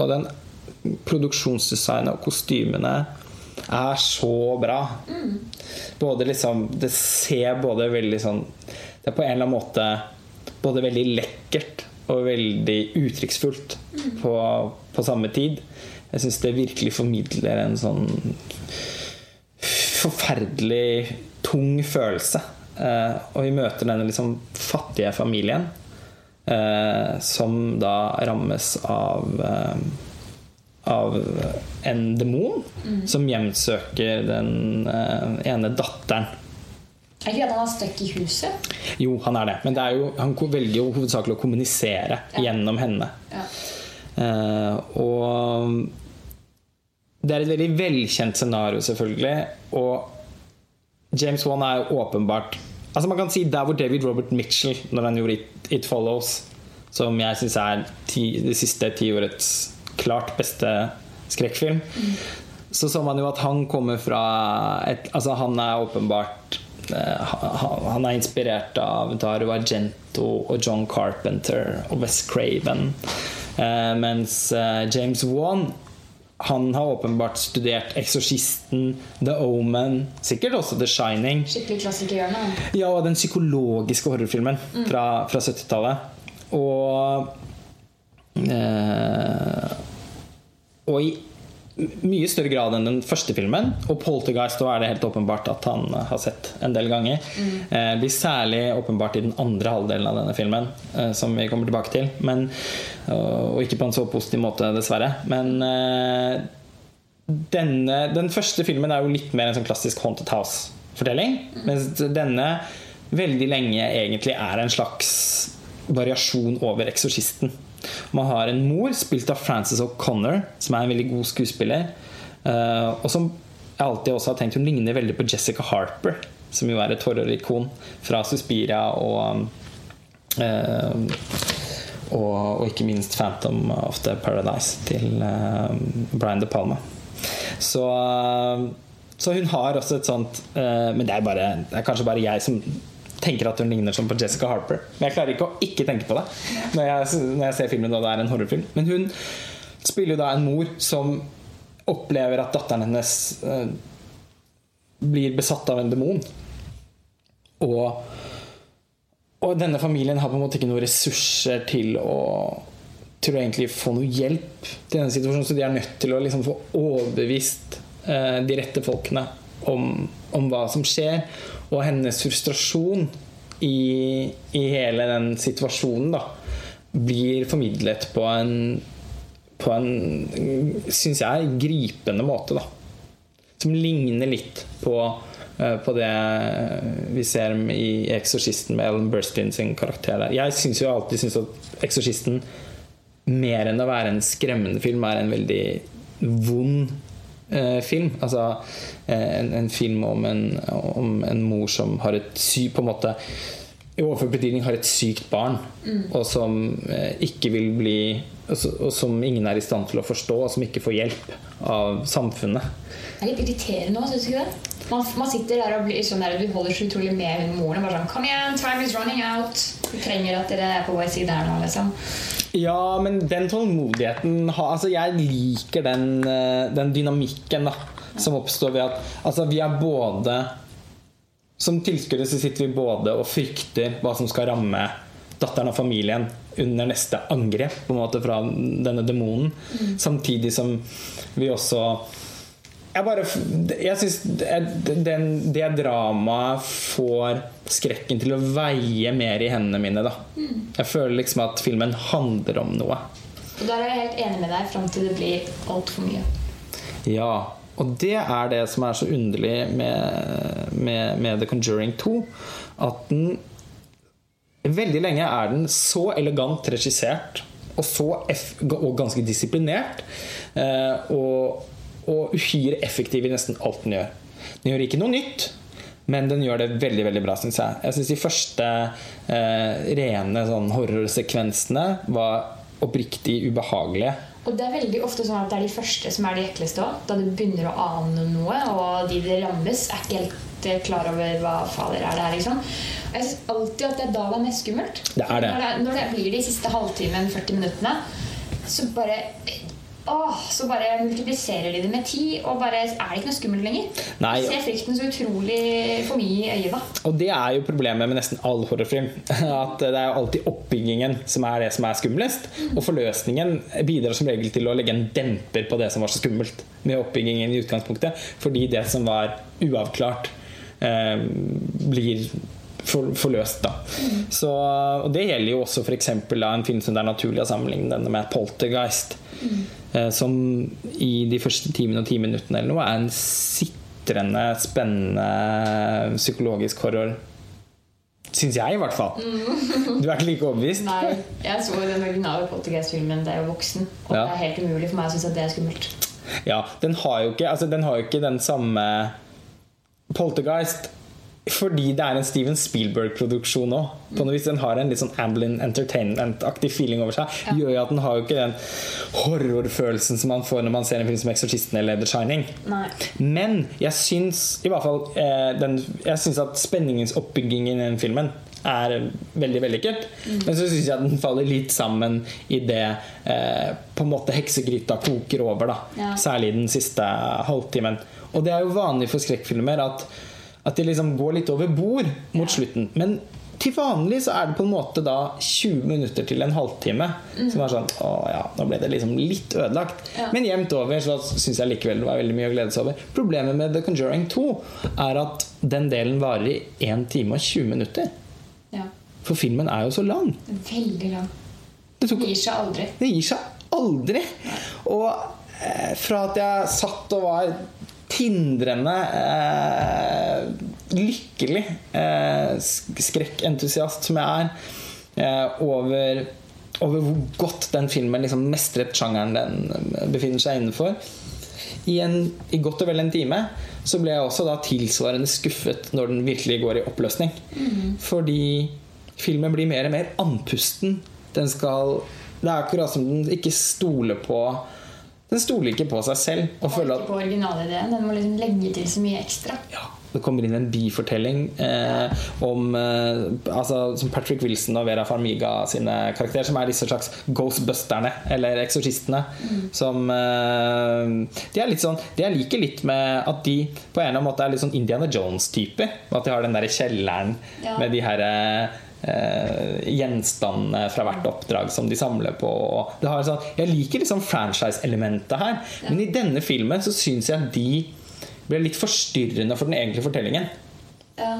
[SPEAKER 1] Og den produksjonsdesignet og kostymene er så bra. Både liksom Det ser både veldig sånn Det er på en eller annen måte både veldig lekkert og veldig uttrykksfullt på, på samme tid. Jeg syns det virkelig formidler en sånn forferdelig tung følelse. Eh, og vi møter denne liksom fattige familien eh, som da rammes av eh, av en demon som hjemsøker den eh, ene datteren.
[SPEAKER 2] Er ikke det at han er stuck i huset?
[SPEAKER 1] Jo, han er det. Men det er jo, han velger jo hovedsakelig å kommunisere
[SPEAKER 2] Ja.
[SPEAKER 1] gjennom henne.
[SPEAKER 2] Ja.
[SPEAKER 1] Uh, og det er et veldig velkjent scenario, selvfølgelig. Og James Wan er jo åpenbart Altså Man kan si der hvor David Robert Mitchell, når han gjorde It, It Follows, som jeg syns er ti, det siste tiårets klart beste skrekkfilm, så så man jo at han kommer fra et Altså Han er åpenbart eh, han er inspirert av Dario Argento og John Carpenter og Wes Craven. Eh, mens eh, James Wan han har åpenbart studert 'Eksorsisten', 'The Omen', sikkert også 'The Shining'.
[SPEAKER 2] Skikkelig klassikerhjørne.
[SPEAKER 1] Ja, og den psykologiske horrorfilmen fra, fra 70-tallet. Og eh, Og i mye større grad enn den første filmen, og 'Poltergeist' er det helt åpenbart at han eh, har sett en del ganger, eh, blir særlig åpenbart i den andre halvdelen av denne filmen, eh, som vi kommer tilbake til. Men, og og ikke på en så positiv måte, dessverre. Men eh, denne, den første filmen er jo litt mer en sånn klassisk Haunted House-fortelling. Mens denne veldig lenge egentlig er en slags variasjon over Eksorsisten. Man har en mor, spilt av Frances O'Connor, som er en veldig god skuespiller. eh, og som jeg alltid også har tenkt hun ligner veldig på Jessica Harper, som jo er et horrorikon fra Suspiria og eh, og, og ikke minst 'Phantom of the Paradise' til uh, Brian De Palma. Så, så hun har også et sånt uh, Men det er, bare, det er kanskje bare jeg som tenker at hun ligner sånn på Jessica Harper. Men jeg klarer ikke å ikke tenke på det når jeg, når jeg ser filmen og det er en horrorfilm. Men hun spiller jo da en mor som opplever at datteren hennes eh, blir besatt av en demon. Og og denne familien har på en måte ikke noen ressurser til å til å egentlig få noe hjelp til denne situasjonen, så de er nødt til å liksom få overbevist eh, de rette folkene om, om hva som skjer. Og hennes frustrasjon i, i hele den situasjonen da, blir formidlet på en på en, syns jeg, gripende måte. da som ligner litt på, eh, på det vi ser i 'Eksorsisten' med Ellen Burstyn sin karakter der. Jeg syns jo alltid synes at 'Eksorsisten' mer enn å være en skremmende film, er en veldig vond eh, film. Altså eh, en, en film om en, om en mor som har et sy på en måte i overført betydning har et sykt barn, og som eh, ikke vil bli og, som ingen er i stand til å forstå, og som ikke får hjelp av samfunnet.
[SPEAKER 2] Det er litt irriterende òg, syns du ikke det? Man, man sitter der og blir sånn der, du holder så utrolig med moren. og Bare sånn Kom igjen, time is running out. Du trenger at dere er på vår side her nå, liksom.
[SPEAKER 1] Ja, men den tålmodigheten har Altså, jeg liker den, eh, den dynamikken da som oppstår ved at Altså, vi er både Som tilskuere så sitter vi både og frykter hva som skal ramme datteren og familien under neste angrep på en måte fra denne demonen. Samtidig som vi også jeg bare Jeg syns det, dramaet får skrekken til å veie mer i hendene mine. da Jeg føler liksom at filmen handler om noe.
[SPEAKER 2] Og der er jeg helt enig med deg fram til det blir altfor mye.
[SPEAKER 1] Ja, Og det er det som er så underlig med, med, med The Conjuring 2. At den Veldig lenge er den så elegant regissert og så F, og ganske disiplinert. eh, og, og uhyre effektiv i nesten alt den gjør. Den gjør ikke noe nytt, men den gjør det veldig veldig bra, syns jeg. Jeg syns de første eh, rene sånn horrorsekvensene var oppriktig ubehagelige.
[SPEAKER 2] Og det er veldig ofte sånn at det er de første som er de ekleste òg. Da du begynner å ane noe, og de det rammes, er ikke helt eh, klar over hva fader er det her. liksom. Og jeg syns alltid at det er da det er mest skummelt.
[SPEAKER 1] Det er det.
[SPEAKER 2] Når det, når det blir de siste halvtimen, 40 minuttene, så bare Åh, så bare multipliserer de det med ti, og bare er det ikke noe skummelt lenger.
[SPEAKER 1] Nei.
[SPEAKER 2] Du ser frykten så utrolig for mye i øyet da.
[SPEAKER 1] Og det er jo problemet med nesten all horrorfilm. At det er jo alltid oppbyggingen som er det som er skumlest. Og forløsningen bidrar som regel til å legge en demper på det som var så skummelt med oppbyggingen i utgangspunktet. Fordi det som var uavklart, eh, blir for, forløst, da. Så, og det gjelder jo også f.eks. en film som det er naturlig å sammenligne denne med 'Poltergeist'. Eh, som i de første timene og ti minuttene eller noe er en sitrende, spennende psykologisk horror. Syns jeg, i hvert fall. Du er ikke like overbevist?
[SPEAKER 2] Nei, jeg så den originale Poltergeist-filmen da jeg var voksen, og
[SPEAKER 1] Ja.
[SPEAKER 2] det er helt umulig for meg å synes at det er skummelt.
[SPEAKER 1] Ja, den har jo ikke, altså, den, har jo ikke den samme Poltergeist fordi det er en Steven Spielberg-produksjon òg. Den har en litt sånn Amblin Entertainment-aktig feeling over seg.
[SPEAKER 2] Ja.
[SPEAKER 1] Gjør jo at den har jo ikke den horrorfølelsen som man får når man ser en film som 'Eksorsisten' eller 'The Shining'.
[SPEAKER 2] Nei.
[SPEAKER 1] Men jeg syns i hvert fall eh, den, Jeg syns at spenningens oppbygging i den filmen er veldig vellykket. Men så syns jeg at den faller litt sammen i det eh, på en måte heksegryta koker over. da
[SPEAKER 2] Ja.
[SPEAKER 1] Særlig den siste halvtimen. Og det er jo vanlig for skrekkfilmer at, at de liksom går litt over bord mot slutten. Men til vanlig så er det på en måte da 20 minutter til en halvtime som er sånn Å ja, nå ble det liksom litt ødelagt.
[SPEAKER 2] Ja.
[SPEAKER 1] Men jevnt over så syns jeg likevel det var veldig mye å glede seg over. Problemet med The Conjuring 2 er at den delen varer i 1 time og 20 minutter.
[SPEAKER 2] Ja.
[SPEAKER 1] For filmen er jo så lang.
[SPEAKER 2] Veldig lang.
[SPEAKER 1] Det, tok,
[SPEAKER 2] Det gir seg aldri.
[SPEAKER 1] det gir seg aldri. Og eh, fra at jeg satt og var tindrende eh, lykkelig eh, skrekkentusiast som jeg er, eh, over, over hvor godt den filmen liksom mestret sjangeren den befinner seg innenfor. I, en, I godt og vel en time så ble jeg også da tilsvarende skuffet når den virkelig går i oppløsning. Fordi filmen blir mer og mer andpusten. Den skal Det er akkurat som den ikke stoler på Den stoler ikke på seg selv. Og føler at
[SPEAKER 2] på originalideen. Den må liksom legge til så mye ekstra.
[SPEAKER 1] ja, det kommer inn en bifortelling eh, om eh, altså, som Patrick Wilson og Vera Farmiga sine karakterer, som er disse slags ghostbusterne, eller eksorsistene. Som eh, De er litt sånn De jeg liker litt med at de på en eller annen måte er litt sånn Indiana Jones-typer. At de har den derre kjelleren
[SPEAKER 2] Ja.
[SPEAKER 1] med de her eh, gjenstandene fra hvert oppdrag som de samler på. Og Det har sånn, jeg liker liksom franchise-elementet her, men i denne filmen så syns jeg de ble litt forstyrrende for den egentlige fortellingen.
[SPEAKER 2] Ja.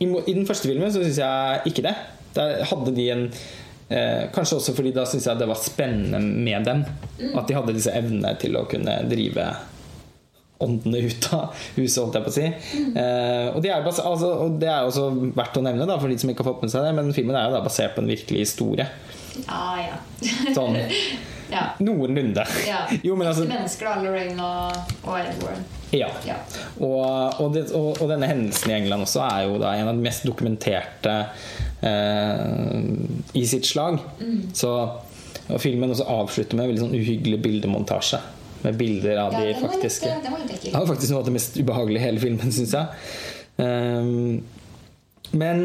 [SPEAKER 1] I, i den første filmen så syns jeg ikke det. Der hadde de en eh, Kanskje også fordi da syns jeg det var spennende med dem. At de hadde disse evnene til å kunne drive åndene ut av huset, holdt jeg på å si. Eh, og, de er, bas- altså, og det er også verdt å nevne da, for de som ikke har fått med seg det, men filmen er jo da basert på en virkelig historie.
[SPEAKER 2] Ah, ja.
[SPEAKER 1] Sånn
[SPEAKER 2] ja.
[SPEAKER 1] noenlunde.
[SPEAKER 2] ja.
[SPEAKER 1] Jo, men altså
[SPEAKER 2] Mennesker, da. Lorraine og, og Edward.
[SPEAKER 1] Ja.
[SPEAKER 2] Ja.
[SPEAKER 1] Og, og, det, og, og denne hendelsen i England også er jo da en av de mest dokumenterte eh, i sitt slag. Så og filmen også avslutter med en veldig sånn uhyggelig bildemontasje. Med bilder av
[SPEAKER 2] Ja,
[SPEAKER 1] de
[SPEAKER 2] var litt, det var litt ekkel.
[SPEAKER 1] Det var faktisk noe av det mest ubehagelige i hele filmen, syns jeg. Um, men,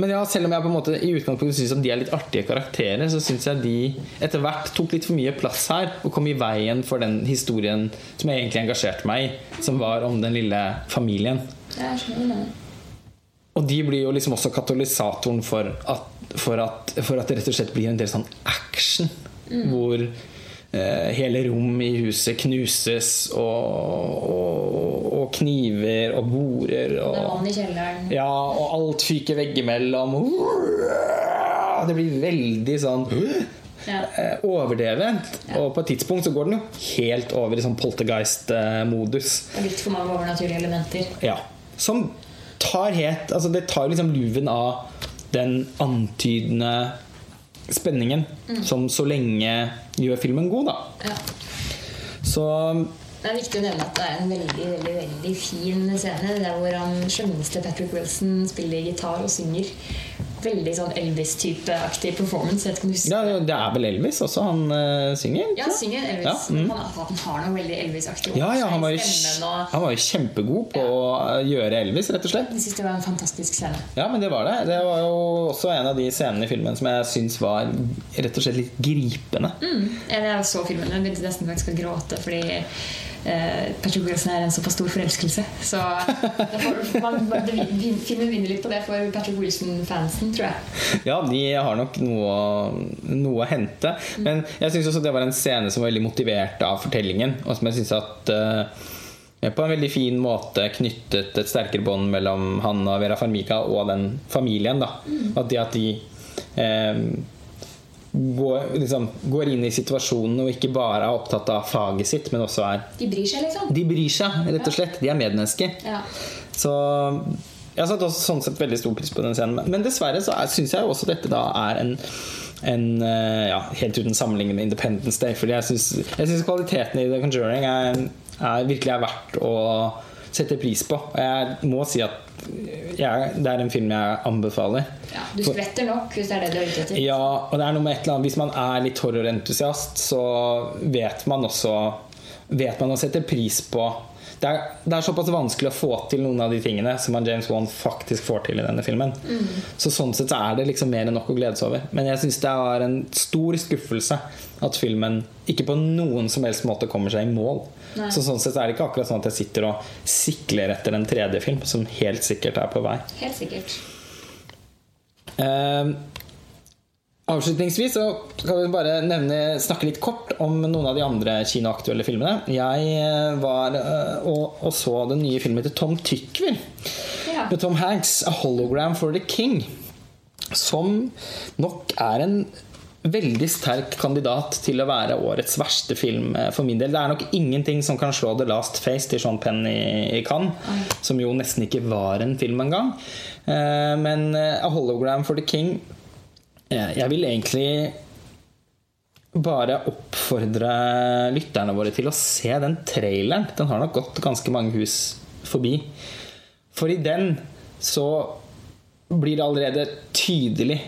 [SPEAKER 1] men ja, selv om jeg på en måte i utgangspunktet syns de er litt artige karakterer, så syns jeg de etter hvert tok litt for mye plass her og kom i veien for den historien som jeg egentlig engasjerte meg i, som var om den lille familien.
[SPEAKER 2] Jeg skjønner.
[SPEAKER 1] Og de blir jo liksom også katalysatoren for at, for at, for at det rett og slett blir en del sånn action. Hvor eh, hele rom i huset knuses, og, og, og kniver og borer.
[SPEAKER 2] Det er vann i kjelleren.
[SPEAKER 1] ja, og alt fyker veggimellom. Det blir veldig sånn
[SPEAKER 2] Ja.
[SPEAKER 1] overdrevent. Ja. Og på et tidspunkt så går den jo helt over i sånn poltergeist-modus.
[SPEAKER 2] Og litt for mange overnaturlige elementer.
[SPEAKER 1] Ja. Som tar helt Altså, det tar liksom luven av den antydende spenningen som så lenge gjør filmen god, da.
[SPEAKER 2] Ja.
[SPEAKER 1] Så
[SPEAKER 2] Det er viktig å nevne at det er en veldig veldig, veldig fin scene der hvor han skjønneste Patrick Wilson spiller gitar og synger. Veldig sånn Elvis-type-aktig performance. Jeg du
[SPEAKER 1] ja, det er vel Elvis også han uh, synger?
[SPEAKER 2] Ja, han synger Elvis.
[SPEAKER 1] Ja, mm.
[SPEAKER 2] han, han har noe veldig Elvis-aktig
[SPEAKER 1] Ja, ja, han var jo, han var jo kjempegod på å eh, gjøre Elvis, rett og slett.
[SPEAKER 2] Jeg syns det var en fantastisk scene.
[SPEAKER 1] Ja, men det var det. Det var jo også en av de scenene i filmen som jeg syns var rett og slett litt gripende.
[SPEAKER 2] Mm. Jeg så filmen og begynte nesten faktisk å gråte fordi eh, Patrick Wilson er en såpass stor forelskelse. Så derfor, man, man, filmen vinner litt på det for Patrick Wilson-fansen, tror jeg.
[SPEAKER 1] Ja, de har nok noe, noe å hente. Men jeg syns også det var en scene som var veldig motivert av fortellingen, og som jeg syns at eh, på en veldig fin måte knyttet et sterkere bånd mellom han og Vera Farmiga og den familien. da At det at de eh, går, liksom, går inn i situasjonen og ikke bare er opptatt av faget sitt, men også er
[SPEAKER 2] De bryr seg, liksom.
[SPEAKER 1] De bryr seg, rett og slett. De er medmennesker.
[SPEAKER 2] Ja.
[SPEAKER 1] Så jeg har satt også sånn sett veldig stor pris på den scenen. Men dessverre så syns jeg også dette da er en en, eh, ja, helt uten sammenligning med Independence Day. Fordi jeg syns kvaliteten i The Conjuring er, er virkelig er verdt å sette pris på. Og jeg må si at jeg, det er en film jeg anbefaler.
[SPEAKER 2] ja. Du skvetter nok, hvis det er det du er ute etter.
[SPEAKER 1] Ja, og det er noe med et eller annet Hvis man er litt horrorentusiast, så vet man også Vet man å sette pris på det er, det er såpass vanskelig å få til noen av de tingene som James Wan faktisk får til i denne filmen. Så sånn sett så er det liksom mer enn nok å glede seg over. Men jeg syns det er en stor skuffelse at filmen ikke på noen som helst måte kommer seg i mål.
[SPEAKER 2] Nei.
[SPEAKER 1] Så sånn sett er det ikke akkurat sånn at jeg sitter og sikler etter en tredje film, som helt sikkert er på vei.
[SPEAKER 2] Helt sikkert.
[SPEAKER 1] Eh, avslutningsvis så skal vi bare nevne, snakke litt kort om noen av de andre kinoaktuelle filmene. Jeg eh, var eh, og, og så den nye filmen til Tom Tykver
[SPEAKER 2] Ja.
[SPEAKER 1] med Tom Hanks, 'A Hologram for the King'. Som nok er en veldig sterk kandidat til å være årets verste film eh, for min del. Det er nok ingenting som kan slå The Last Face til Sean Penn i, i Cannes, som jo nesten ikke var en film engang. Men 'A Hologram for the King' Jeg vil egentlig bare oppfordre lytterne våre til å se den traileren. Den har nok gått ganske mange hus forbi. For i den så blir det allerede tydelig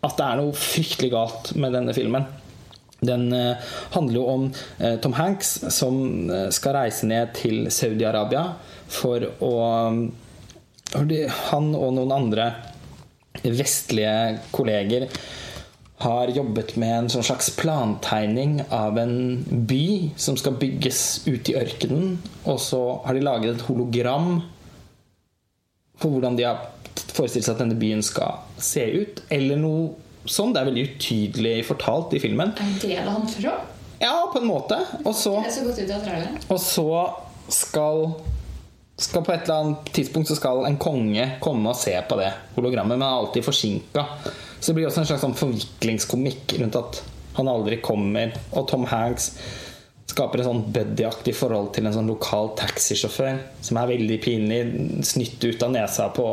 [SPEAKER 1] at det er noe fryktelig galt med denne filmen. Den eh, handler jo om eh, Tom Hanks som eh, skal reise ned til Saudi-Arabia for å Han og noen andre vestlige kolleger har jobbet med en sånn slags plantegning av en by som skal bygges ut i ørkenen. Og så har de laget et hologram på hvordan de har forestilt seg at denne byen skal se ut. Eller noe sånn. Det er veldig utydelig fortalt i filmen.
[SPEAKER 2] Er det det han tror?
[SPEAKER 1] Ja, på en måte. Og så
[SPEAKER 2] Det så godt ut
[SPEAKER 1] og så skal, skal På et eller annet tidspunkt så skal en konge komme og se på det hologrammet, men er alltid forsinka. Så det blir også en slags sånn forviklingskomikk rundt at han aldri kommer. Og Tom Hanks skaper et sånn buddyaktig forhold til en sånn lokal taxisjåfør som er veldig pinlig. Snytt ut av nesa på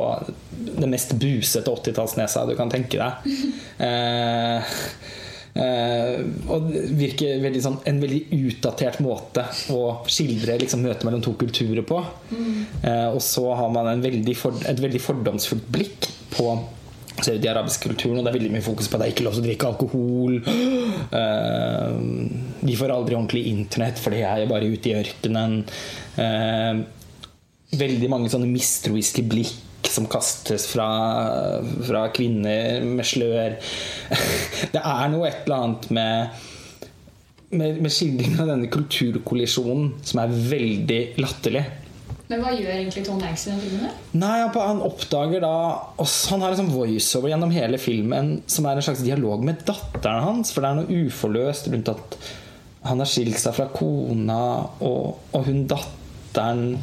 [SPEAKER 1] det mest busete 80-tallsnesa du kan tenke deg. Eh, Eh, og det virker veldig sånn, en veldig utdatert måte å skildre liksom, møtet mellom to kulturer på. Eh, og så har man veldig for, et veldig fordomsfullt blikk på saudi-arabisk kulturen. Og det er veldig mye fokus på at det er ikke lov til å drikke alkohol. Eh, de får aldri ordentlig internett, for de er bare ute i ørkenen. Eh, veldig mange sånne mistroiske blikk som kastes fra, fra kvinner med slør. Det er noe et eller annet med med, med skildringen av denne kulturkollisjonen som er veldig latterlig.
[SPEAKER 2] Men hva gjør egentlig Tom Hanks i den filmen?
[SPEAKER 1] Nei, han, oppdager da også, Han har en sånn voiceover gjennom hele filmen som er en slags dialog med datteren hans. For det er noe uforløst rundt at han har skilt seg fra kona, og, og hun datteren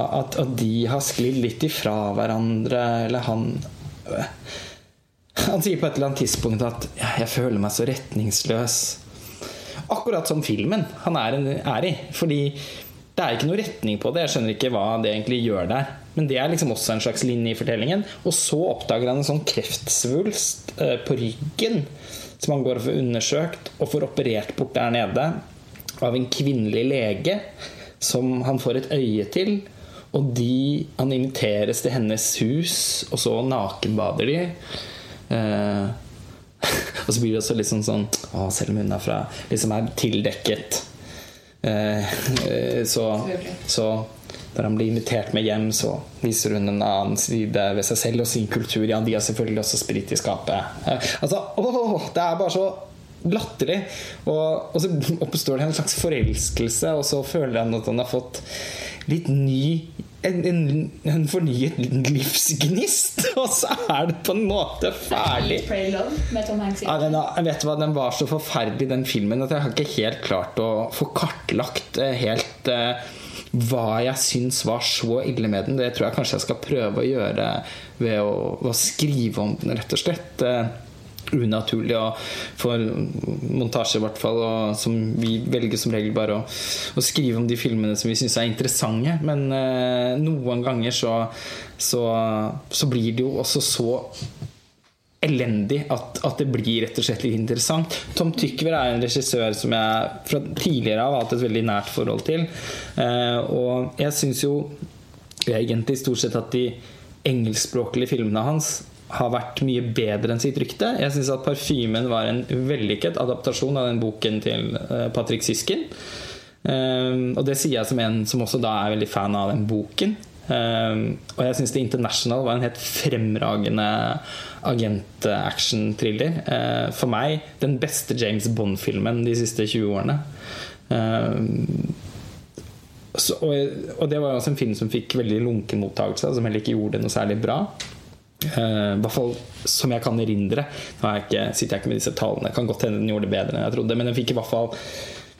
[SPEAKER 1] at, de har sklidd litt ifra hverandre, eller han Han sier på et eller annet tidspunkt at 'jeg føler meg så retningsløs'. Akkurat som filmen han er, er i. Fordi det er ikke noe retning på det. Jeg skjønner ikke hva det egentlig gjør der. Men det er liksom også en slags linje i fortellingen. Og så oppdager han en sånn kreftsvulst eh, på ryggen som han går og får undersøkt og får operert bort der nede av en kvinnelig lege som han får et øye til. Og de, han inviteres til hennes hus, og så nakenbader de. Eh, og så blir det også litt sånn sånn å, Selv om hun er fra liksom er tildekket. Eh, eh, så, så når han blir invitert med hjem, så viser hun en annen side ved seg selv og sin kultur. Ja, de har selvfølgelig også sprit i skapet. Eh, altså, åh, det er bare så latterlig. Og, og så oppstår det en slags forelskelse, og så føler han at han har fått litt ny en, en, en fornyet livsgnist, og så er det på en måte ferdig.
[SPEAKER 2] Pray Love med Tom Hanks.
[SPEAKER 1] Ja, den, vet hva, den var så forferdelig, den filmen, at jeg har ikke helt klart å få kartlagt eh, helt uh, hva jeg syns var så ille med den. Det tror jeg kanskje jeg skal prøve å gjøre ved å, å skrive om den, rett og slett. Eh, unaturlig og for montasje, i hvert fall. Og som vi velger som regel bare å, å skrive om de filmene som vi syns er interessante. Men eh, noen ganger så, så, så blir det jo også så elendig at, at det blir rett og slett litt interessant. Tom Tykver er en regissør som jeg fra tidligere av har hatt et veldig nært forhold til. Eh, og jeg syns jo egentlig stort sett at de engelskspråklige filmene hans har vært mye bedre enn sitt rykte. Jeg syns at 'Parfymen' var en vellykket adaptasjon av den boken til eh, Patrick Sysken. Um, og det sier jeg som en som også da er veldig fan av den boken. Um, og jeg syns The International var en helt fremragende agent-action-thriller. Uh, for meg den beste James Bond-filmen de siste 20 årene. Så, og, og, det var også en film som fikk veldig lunken mottakelse, som heller ikke gjorde det noe særlig bra. Uh, I hvert fall som jeg kan erindre. Nå jeg ikke, sitter jeg ikke med disse tallene. Kan godt hende den gjorde det bedre enn jeg trodde. Men den fikk i hvert fall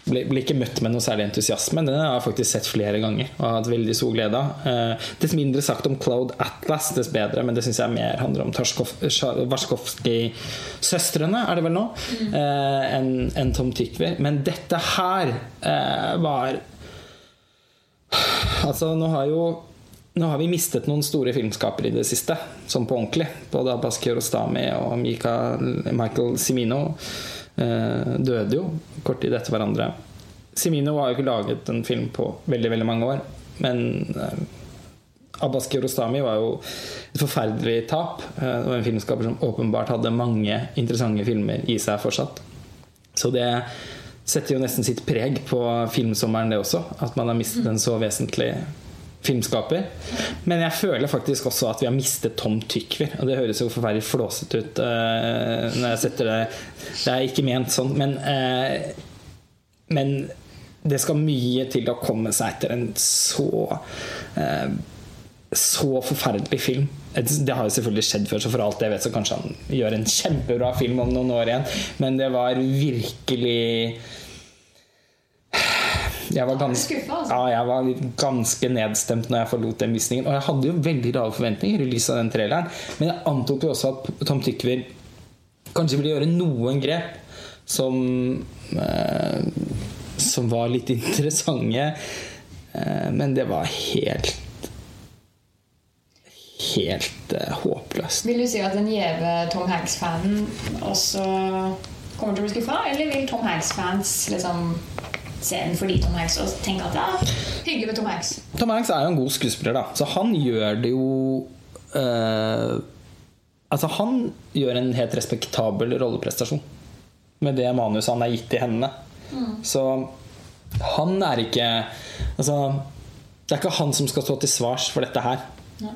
[SPEAKER 1] ble, ble ikke møtt med noe særlig entusiasme. Den har jeg faktisk sett flere ganger og har hatt veldig stor glede av. Uh, dess mindre sagt om Cloud Atlas, dess bedre. Men det syns jeg mer handler om Warskovskij-søstrene, er det vel nå, uh, enn en Tom Tykver. Men dette her var Altså, nå har jo nå har vi mistet noen store filmskapere i det siste, sånn på ordentlig. Både Abbas Kiarostami og Michael Simino eh, døde jo kort tid etter hverandre. Simino har jo ikke laget en film på veldig veldig mange år, men eh, Abbas Kiarostami var jo et forferdelig tap. Eh, det var en filmskaper som åpenbart hadde mange interessante filmer i seg fortsatt. Så det setter jo nesten sitt preg på filmsommeren, det også. At man har mistet en så vesentlig filmskaper. Men jeg føler faktisk også at vi har mistet Tom Tykver. Og det høres jo forferdelig flåsete ut uh, når jeg setter det Det er ikke ment sånn, men, uh, men det skal mye til å komme seg etter en så uh, så forferdelig film. Det har jo selvfølgelig skjedd før, så for alt jeg vet, så kanskje han gjør en kjempebra film om noen år igjen. Men det var virkelig jeg var, gans
[SPEAKER 2] altså.
[SPEAKER 1] ja, jeg var ganske nedstemt når jeg forlot den visningen. Og jeg hadde jo veldig lave forventninger i lys av den traileren. Men jeg antok jo også at Tom Tykvir kanskje ville gjøre noen grep som eh, Som var litt interessante. Eh, men det var helt Helt eh, håpløst.
[SPEAKER 2] Vil du si at den gjeve Tom Hanks-fanen også kommer til å bli skuffa? Eller vil Tom Hanks-fans liksom se den fordi Tom Hanks og tenke at ja, hyggelig med Tom Hanks?
[SPEAKER 1] Tom Hanks er jo en god skuespiller, da. Så han gjør det jo eh, Altså, han gjør en helt respektabel rolleprestasjon med det manuset han er gitt i hendene.
[SPEAKER 2] Mm.
[SPEAKER 1] Så han er ikke Altså, det er ikke han som skal stå til svars for dette her.
[SPEAKER 2] Ja.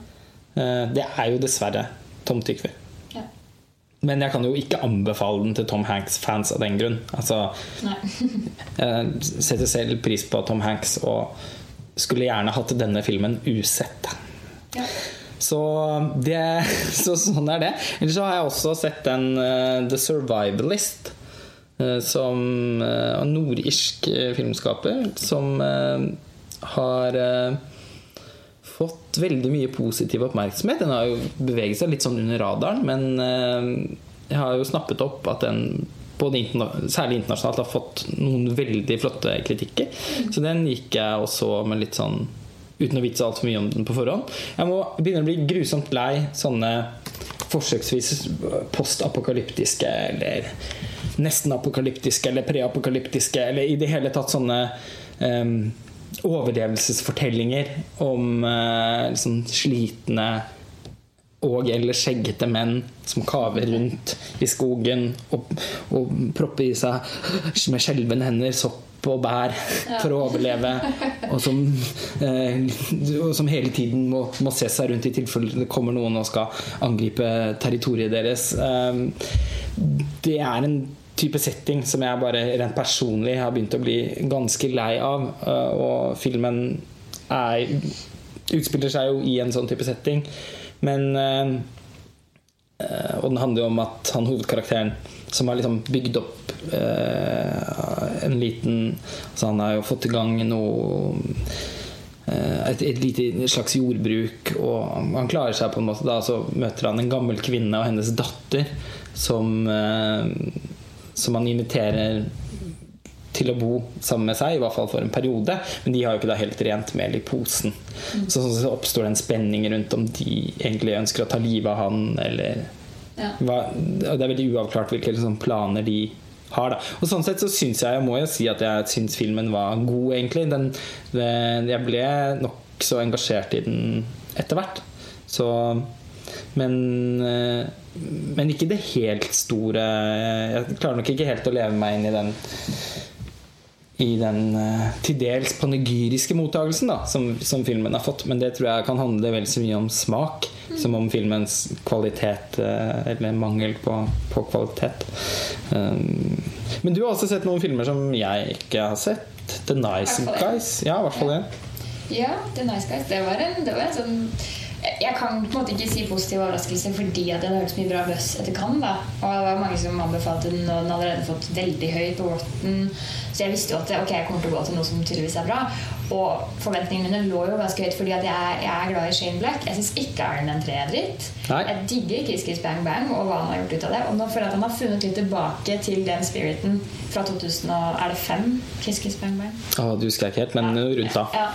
[SPEAKER 1] Eh, det er jo dessverre Tom Tykver. Men jeg kan jo ikke anbefale den til Tom Hanks-fans av den grunn. Altså, jeg setter selv pris på Tom Hanks og skulle gjerne hatt denne filmen usett.
[SPEAKER 2] Ja.
[SPEAKER 1] Så, det, så sånn er det. Ellers så har jeg også sett den uh, The Survivalist. Uh, som uh, nordirsk filmskaper som har fått veldig mye positiv oppmerksomhet. Den har jo beveget seg litt sånn under radaren, men eh, jeg har jo snappet opp at den interna særlig internasjonalt har fått noen veldig flotte kritikker. Så den gikk jeg og så med litt sånn uten å vite altfor mye om den på forhånd. Jeg må begynne å bli grusomt lei sånne forsøksvis postapokalyptiske eller nesten apokalyptiske eller preapokalyptiske eller i det hele tatt sånne um, overlevelsesfortellinger om eh, liksom slitne og eller skjeggete menn som kaver rundt i skogen og, og propper i seg med skjelvende hender sopp og bær for å overleve. Og som, eh, og som hele tiden må, må, se seg rundt i tilfelle det kommer noen og skal angripe territoriet deres. Eh, det er en type setting som jeg bare rent personlig har begynt å bli ganske lei av. Eh, og filmen er, utspiller seg jo i en sånn type setting. Men eh, eh, Og den handler jo om at han hovedkarakteren som har liksom bygd opp eh, en liten altså Han har jo fått i gang noe et, et lite slags jordbruk, og han klarer seg på en måte. Da så møter han en gammel kvinne og hennes datter som, som han inviterer til å bo sammen med seg, i hvert fall for en periode. Men de har jo ikke da helt rent mel i posen. Mm. Så, så oppstår det en spenning rundt om de egentlig ønsker å ta livet av han, eller ja. hva, Det er veldig uavklart hvilke liksom, planer de har. Da. Og sånn sett så syns jeg, jeg må jo si at jeg syns filmen var god, egentlig. Den, den, jeg ble nokså engasjert i den etter hvert. Så men, eh, men ikke det helt store Jeg klarer nok ikke helt å leve meg inn i den i den uh, til dels panegyriske mottagelsen da, som, som, filmen har fått. Men det tror jeg kan handle vel så mye om smak mm. som om filmens kvalitet uh, eller mangel på, på kvalitet. Um, men du har også sett noen filmer som jeg ikke har sett. The Nice Guys. Ja, i hvert fall
[SPEAKER 2] det. Ja, The Nice Guys. Det var en, det var en sånn jeg kan på en måte ikke si positiv overraskelse fordi at den har hørt så mye bra buzz etter Cannes. da Og det var mange som anbefalte den, og den hadde allerede fått veldig høy på Rotten. Så jeg visste jo at ok, jeg kommer til å gå til noe som tydeligvis er bra. Og forventningene mine lå jo ganske høyt fordi at jeg, jeg er glad i Shane Black. Jeg syns ikke Iron Man 3 er dritt. Nei. Jeg digger Kiss Kiss Bang Bang og hva han har gjort ut av det. Og nå føler jeg at han har funnet litt tilbake til den spiriten fra 2005. Kiss Kiss Bang Bang.
[SPEAKER 1] Oh, du husker ikke helt, men ja. rundt da.
[SPEAKER 2] Ja.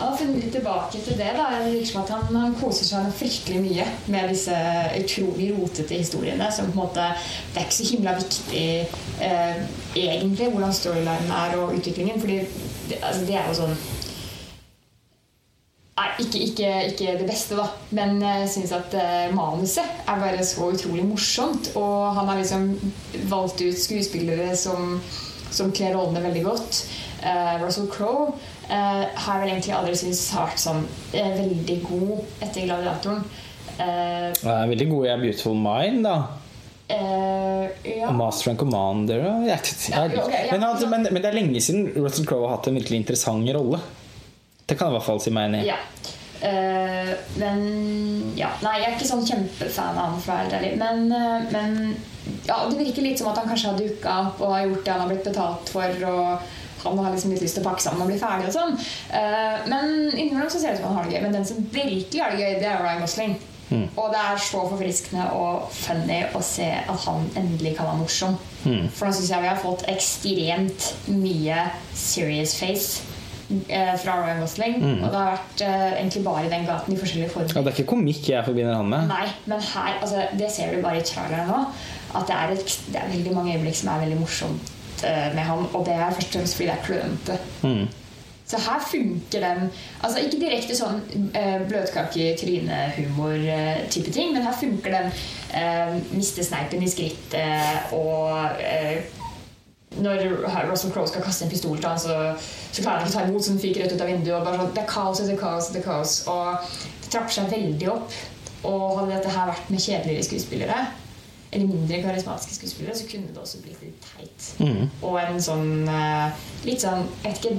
[SPEAKER 2] Han har funnet litt tilbake til det. da Det virker som at han, han, koser seg fryktelig mye med disse utrolig rotete historiene. Som på en måte Det er ikke så himla viktig eh, egentlig hvordan storylinen er og utviklingen. Fordi det, altså, det er jo sånn Nei, ikke, ikke, ikke, det beste, da. Men jeg syns at uh, manuset er bare så utrolig morsomt. Og han har liksom valgt ut skuespillere som, som kler rollene veldig godt. Uh, Russell Crowe uh, har vel egentlig aldri syntes har vært sånn veldig god etter 'Gladiatoren'.
[SPEAKER 1] Uh, er veldig god i 'A Beautiful Mind', da.
[SPEAKER 2] Uh, ja.
[SPEAKER 1] Master and Commander ja, ja, okay, men, altså, men, men, det er lenge siden Russell Crowe har hatt en virkelig interessant rolle. Det kan jeg i hvert fall si meg enig
[SPEAKER 2] i. Uh, men ja, Nei, jeg er ikke sånn kjempefan av å Men, uh, men ja, det virker litt som at han kanskje har dukka opp og har gjort det han har blitt betalt for. Og han har liksom litt lyst til å pakke sammen og bli ferdig. og sånn Men innimellom så ser det ut som han har det gøy. Men den som virkelig har det gøy, det er Ryan Gosling. Mm. Og det er så forfriskende og funny å se at han endelig kan være morsom. Mm. For nå syns jeg vi har fått ekstremt mye serious face eh, fra Ryan Gosling. Mm. Og det har vært eh, egentlig bare i den gaten i forskjellige former.
[SPEAKER 1] Ja, det er ikke komikk jeg forbinder han med.
[SPEAKER 2] Nei, men her, altså, det ser du bare i traileren nå. At det er, et, det er veldig mange øyeblikk som er veldig morsomt eh, med han. Og det er først og fremst fordi det er klønete. Så her funker den altså Ikke direkte sånn eh, bløtkake-trynehumor-type ting, men her funker den eh, miste sneipen i skrittet og eh, når Russell Crowe skal kaste en pistol til han, så, så klarer han ikke å ta imot, så den fyker rett ut av vinduet. Og bare sånn, det er kaos etter kaos etter kaos. Og det trapper seg veldig opp. Og hadde dette her vært med kjedeligere skuespillere, eller mindre karismatiske skuespillere, så kunne det også blitt litt teit. Mm. Og en sånn litt sånn Jeg vet ikke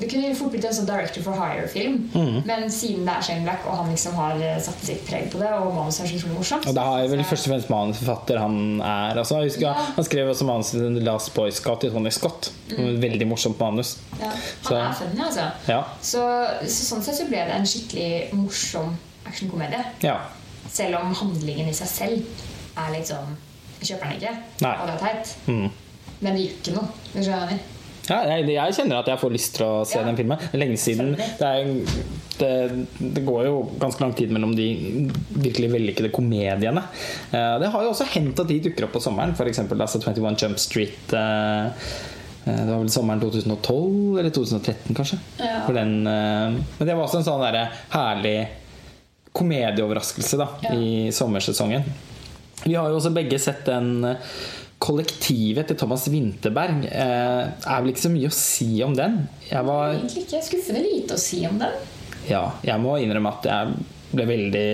[SPEAKER 2] Det kunne fort blitt en sånn director for hire-film,
[SPEAKER 1] Mm.
[SPEAKER 2] men siden det er Shane Black, og han liksom har eh, satt sitt preg på det, og manuset er så utrolig morsomt
[SPEAKER 1] Og det er vel først og fremst manusforfatter han er. Altså, jeg husker,
[SPEAKER 2] Ja.
[SPEAKER 1] Han skrev også manuset til Last Boy Scout til Tony Scott. Et Veldig morsomt manus.
[SPEAKER 2] ja,
[SPEAKER 1] Så-
[SPEAKER 2] Han er funny, altså.
[SPEAKER 1] Ja.
[SPEAKER 2] Så, så sånn sett så ble det en skikkelig morsom actionkomedie.
[SPEAKER 1] ja.
[SPEAKER 2] Selv om handlingen i seg selv er litt sånn Jeg kjøper den ikke.
[SPEAKER 1] Nei.
[SPEAKER 2] Og det er teit.
[SPEAKER 1] Mm.
[SPEAKER 2] Men det gjør ikke noe. Det skjønner skjønner.
[SPEAKER 1] Ja, jeg, jeg kjenner at jeg får lyst til å se
[SPEAKER 2] Ja.
[SPEAKER 1] den filmen. Lenge siden. Det, er, det, det går jo ganske lang tid mellom de virkelig vellykkede komediene. Eh, Det har jo også hendt at de dukker opp på sommeren. F.eks. Altså 21 Jump Street. eh, eh, Det var vel sommeren 2012 eller 2013, kanskje.
[SPEAKER 2] Ja.
[SPEAKER 1] For den, men det var også en sånn der herlig komedieoverraskelse da,
[SPEAKER 2] Ja.
[SPEAKER 1] i sommersesongen. Vi har jo også begge sett den kollektivet til Thomas Winterberg. Eh, er vel ikke så mye å si om den. Jeg var
[SPEAKER 2] Egentlig ikke skuffende lite å si om den.
[SPEAKER 1] Ja, jeg må innrømme at jeg ble veldig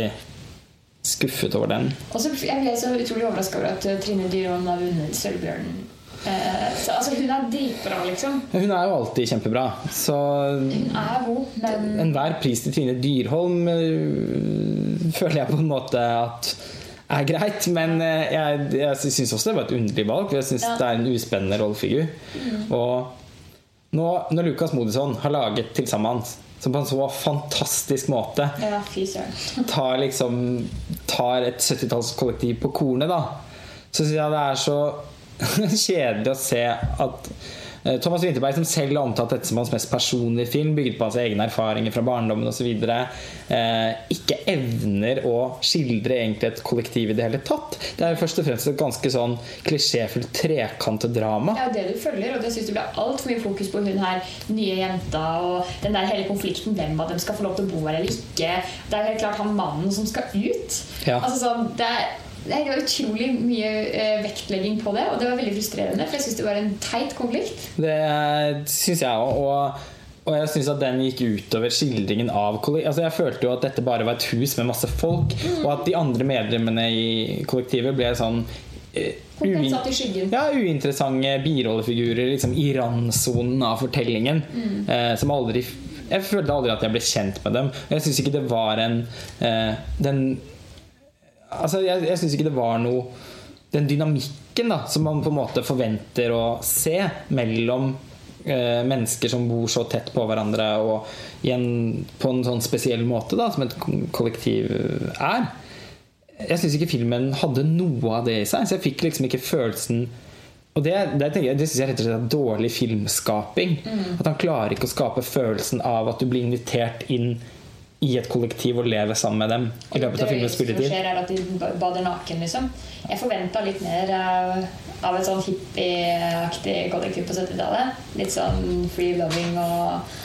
[SPEAKER 1] skuffet over den.
[SPEAKER 2] Og så Jeg ble så utrolig overraska over at eh, Trine Dyrholm har vunnet Sølvbjørnen. Eh, så, altså, hun er dritbra, liksom.
[SPEAKER 1] Hun er jo alltid kjempebra, så
[SPEAKER 2] Hun er god, men
[SPEAKER 1] enhver pris til Trine Dyrholm øh, føler jeg på en måte at er greit. Men øh, jeg, jeg syns også det var et underlig valg. Jeg syns
[SPEAKER 2] Ja.
[SPEAKER 1] det er en uspennende rollefigur. Og nå, når Lucas Modisson har laget 'Til sammen', som på en så fantastisk måte
[SPEAKER 2] Ja,
[SPEAKER 1] tar liksom Tar et 70-tallskollektiv på kornet, da, så syns jeg det er så kjedelig å se at eh, Thomas Winterberg, som selv har omtalt dette som hans mest personlige film, bygget på hans egne erfaringer fra barndommen osv., eh, ikke evner å skildre egentlig et kollektiv i det hele tatt. Det er først og fremst et ganske sånn klisjéfullt trekantedrama.
[SPEAKER 2] Ja, er det du følger, og det syns du ble altfor mye fokus på hun her nye jenta og den der hele konflikten hvem av dem skal få lov til å bo her eller ikke. Det er helt klart han mannen som skal ut.
[SPEAKER 1] Ja.
[SPEAKER 2] Altså sånn, det er det var utrolig mye eh, vektlegging på det, og det var veldig frustrerende. For jeg syns det var en teit konflikt.
[SPEAKER 1] Det syns jeg òg. Og, og jeg syns at den gikk utover skildringen av kollektivet. Altså jeg følte jo at dette bare var et hus med masse folk, og at de andre medlemmene i kollektivet ble sånn eh, ja, uinteressante birollefigurer liksom, i randsonen av fortellingen. Eh, som aldri Jeg følte aldri at jeg ble kjent med dem. Og jeg syns ikke det var en eh, Den Altså, jeg, jeg syns ikke det var noe Den dynamikken da som man på en måte forventer å se mellom eh, mennesker som bor så tett på hverandre og i en, på en sånn spesiell måte da, som et kollektiv er. Jeg syns ikke filmen hadde noe av det i seg. Så jeg fikk liksom ikke følelsen Og det, det, jeg, det syns jeg rett og slett er dårlig filmskaping. At han klarer ikke å skape følelsen av at du blir invitert inn i et kollektiv og leve sammen med dem i løpet av filmens
[SPEAKER 2] Det som skjer, er at de bader naken, liksom. Jeg forventa litt mer av, av et sånn hippieaktig kollektiv på 70-tallet. Litt sånn free loving og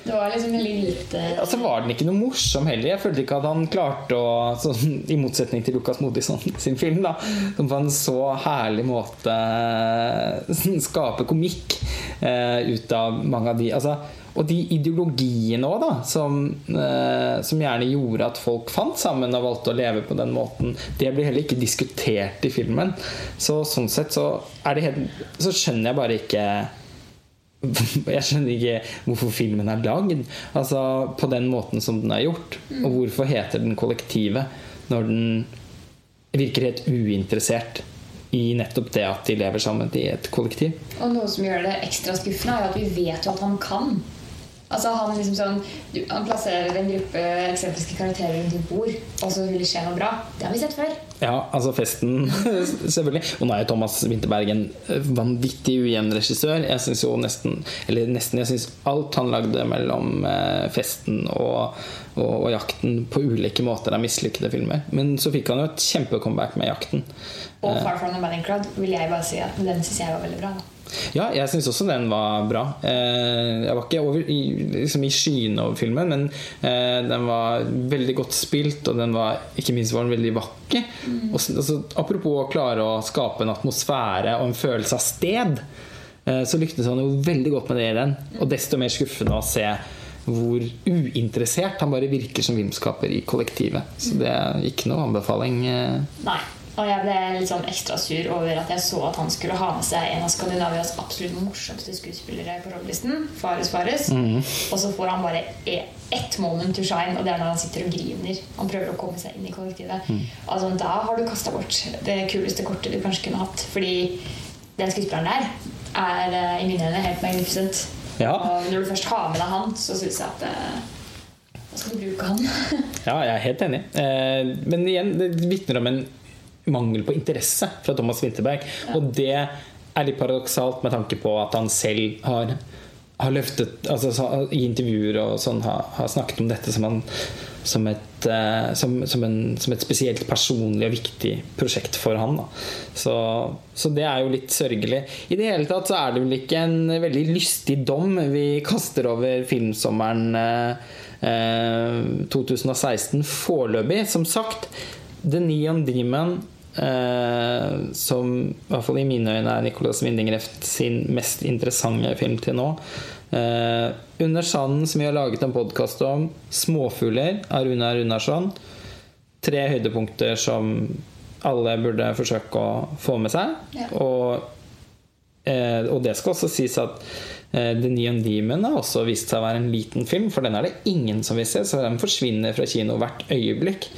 [SPEAKER 2] Det var liksom en lite
[SPEAKER 1] Ja, så var den ikke noe morsom heller. Jeg følte ikke at han klarte å sånn, I motsetning til Lucas Modisson sin film, da, som på en så herlig måte sånn, skape komikk eh, ut av mange av de altså, Og de ideologiene òg, da, som, eh, som gjerne gjorde at folk fant sammen og valgte å leve på den måten, det blir heller ikke diskutert i filmen. Så sånn sett så er det helt Så skjønner jeg bare ikke jeg skjønner ikke hvorfor filmen er lagd altså, på den måten som den er gjort. Og hvorfor heter den 'Kollektivet' når den virker helt uinteressert i nettopp det at de lever sammen i et kollektiv.
[SPEAKER 2] Og noe som gjør det ekstra skuffende, er jo at vi vet jo at han kan. Altså Han liksom sånn Han plasserer en gruppe eksentriske karakterer rundt et bord, og så vil det skje noe bra. Det har vi sett før.
[SPEAKER 1] Ja, altså festen, selvfølgelig. Og nå er jo Thomas Winterberg en vanvittig ujevn regissør. Jeg syns jo nesten Eller nesten, jeg syns alt han lagde mellom eh, festen og, og, og jakten på ulike måter er mislykkede filmer. Men så fikk han jo et kjempecomeback med jakten.
[SPEAKER 2] Og Far From The Manning Crowd vil jeg bare si at den syns jeg var veldig bra. da
[SPEAKER 1] Ja, jeg syns også den var bra. Eh, Jeg var ikke over, liksom i skyene over filmen, men eh, den var veldig godt spilt, og den var ikke minst var den veldig vakker. Og, altså, apropos å klare å skape en atmosfære og en følelse av sted, eh, så lyktes han jo veldig godt med det i den. Og desto mer skuffende å se hvor uinteressert han bare virker som filmskaper i kollektivet. Så det er ikke noe anbefaling.
[SPEAKER 2] Nei. Og jeg ble litt sånn ekstra sur over at jeg så at han skulle ha med seg en av Skandinavias absolutt morsomste skuespillere på rolllisten, Fares Fares. Og så får han bare e- ett moment to shine, og det er når han sitter og griner. Han prøver å komme seg inn i kollektivet. Altså, da har du kasta bort det kuleste kortet du kanskje kunne hatt. Fordi den skuespilleren der er eh, i mine øyne helt magnificent.
[SPEAKER 1] Ja.
[SPEAKER 2] Og når du først har med deg han, så syns jeg at eh, Da skal du bruke han.
[SPEAKER 1] Ja, jeg er helt enig. Eh, men igjen, det vitner om en mangel på interesse fra Thomas Winterberg. Og det er litt paradoksalt med tanke på at han selv har, har løftet altså, så, I intervjuer og sånn har, har snakket om dette som, han, som, et, eh, som, som, en, som et spesielt personlig og viktig prosjekt for han. Da. Så, så det er jo litt sørgelig. I det hele tatt så er det vel ikke en veldig lystig dom vi kaster over filmsommeren eh, eh, 2016 foreløpig. Som sagt, The Neon Demon eh, som i hvert fall i mine øyne er Nicolas Windingreft sin mest interessante film til nå. Eh, Under sanden, som vi har laget en podkast om. 'Småfugler' av Runa Runarsson. Tre høydepunkter som alle burde forsøke å få med seg.
[SPEAKER 2] Ja.
[SPEAKER 1] Og, eh, og det skal også sies at eh, The Neon Demon har også vist seg å være en liten film, for den er det ingen som vil se, så den forsvinner fra kino hvert øyeblikk.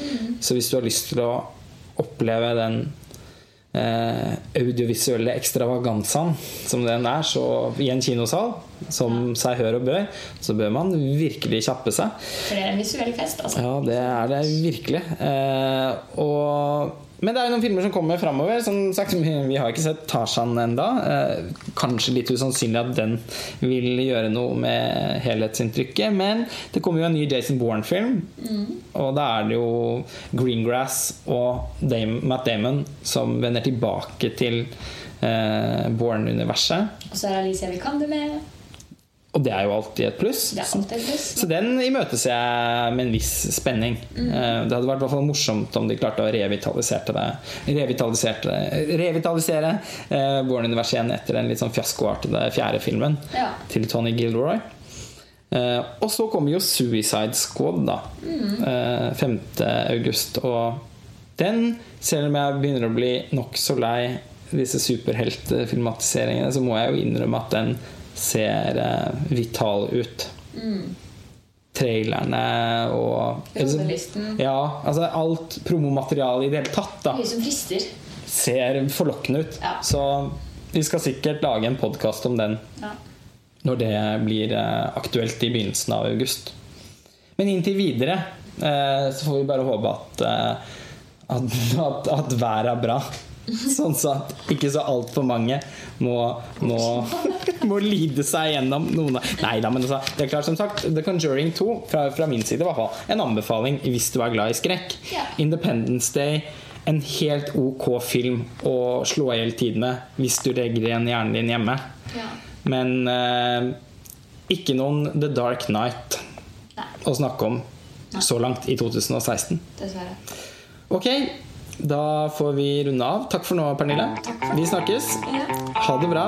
[SPEAKER 1] Så hvis du har lyst til å oppleve den eh, audiovisuelle ekstravaganzaen som den er så i en kinosal, som seg hør og bør, så bør man virkelig kjappe seg.
[SPEAKER 2] For det er en visuell fest, altså.
[SPEAKER 1] Ja, det er det virkelig. Eh, og, men det er jo noen filmer som kommer framover. Som sagt, vi har ikke sett Tarzan enda eh, Kanskje litt usannsynlig at den vil gjøre noe med helhetsinntrykket. Men det kommer jo en ny Jason Bourne-film. Og da er det jo Greengrass og Dame, Matt Damon som vender tilbake til eh, Bourne-universet.
[SPEAKER 2] Og så er Alicia Vikander med.
[SPEAKER 1] Og det er jo alltid et pluss.
[SPEAKER 2] Alltid et pluss.
[SPEAKER 1] Så den imøteser jeg med en viss spenning.
[SPEAKER 2] Mm.
[SPEAKER 1] Eh, Det hadde vært hvert fall morsomt om de klarte å revitalisere det Revitalisere, revitalisere eh, Born-universet igjen etter den litt sånn fiaskoartede fjerde filmen
[SPEAKER 2] Ja.
[SPEAKER 1] til Tony Gilroy. Eh, og så kommer jo Suicide Squad, da.
[SPEAKER 2] Mm.
[SPEAKER 1] Eh, 5. august. Og den, selv om jeg begynner å bli nokså lei disse superheltfilmatiseringene, så må jeg jo innrømme at den ser eh, vital ut. Trailerne og. Ja, altså alt promomaterialet i det hele tatt da
[SPEAKER 2] Mye som frister.
[SPEAKER 1] ser forlokkende ut.
[SPEAKER 2] Ja.
[SPEAKER 1] Så vi skal sikkert lage en podkast om den
[SPEAKER 2] Ja.
[SPEAKER 1] når det blir eh, aktuelt i begynnelsen av august. Men inntil videre eh, så får vi bare håpe at, at, at, at været er bra. Sånn så at ikke så altfor mange må, må, må lide seg gjennom noen av Nei da, men altså, det er klart som sagt The Conjuring 2, fra, fra min side var en anbefaling hvis du er glad i skrekk.
[SPEAKER 2] Yeah.
[SPEAKER 1] Independence Day, en helt ok film å slå i hjel tid med hvis du legger igjen hjernen din hjemme.
[SPEAKER 2] Ja.
[SPEAKER 1] Men eh, ikke noen The Dark Night
[SPEAKER 2] Nei,
[SPEAKER 1] å snakke om så langt i 2016.
[SPEAKER 2] dessverre.
[SPEAKER 1] Ok, da får vi runde av. Takk for nå, Pernille. Vi snakkes. Ha det bra.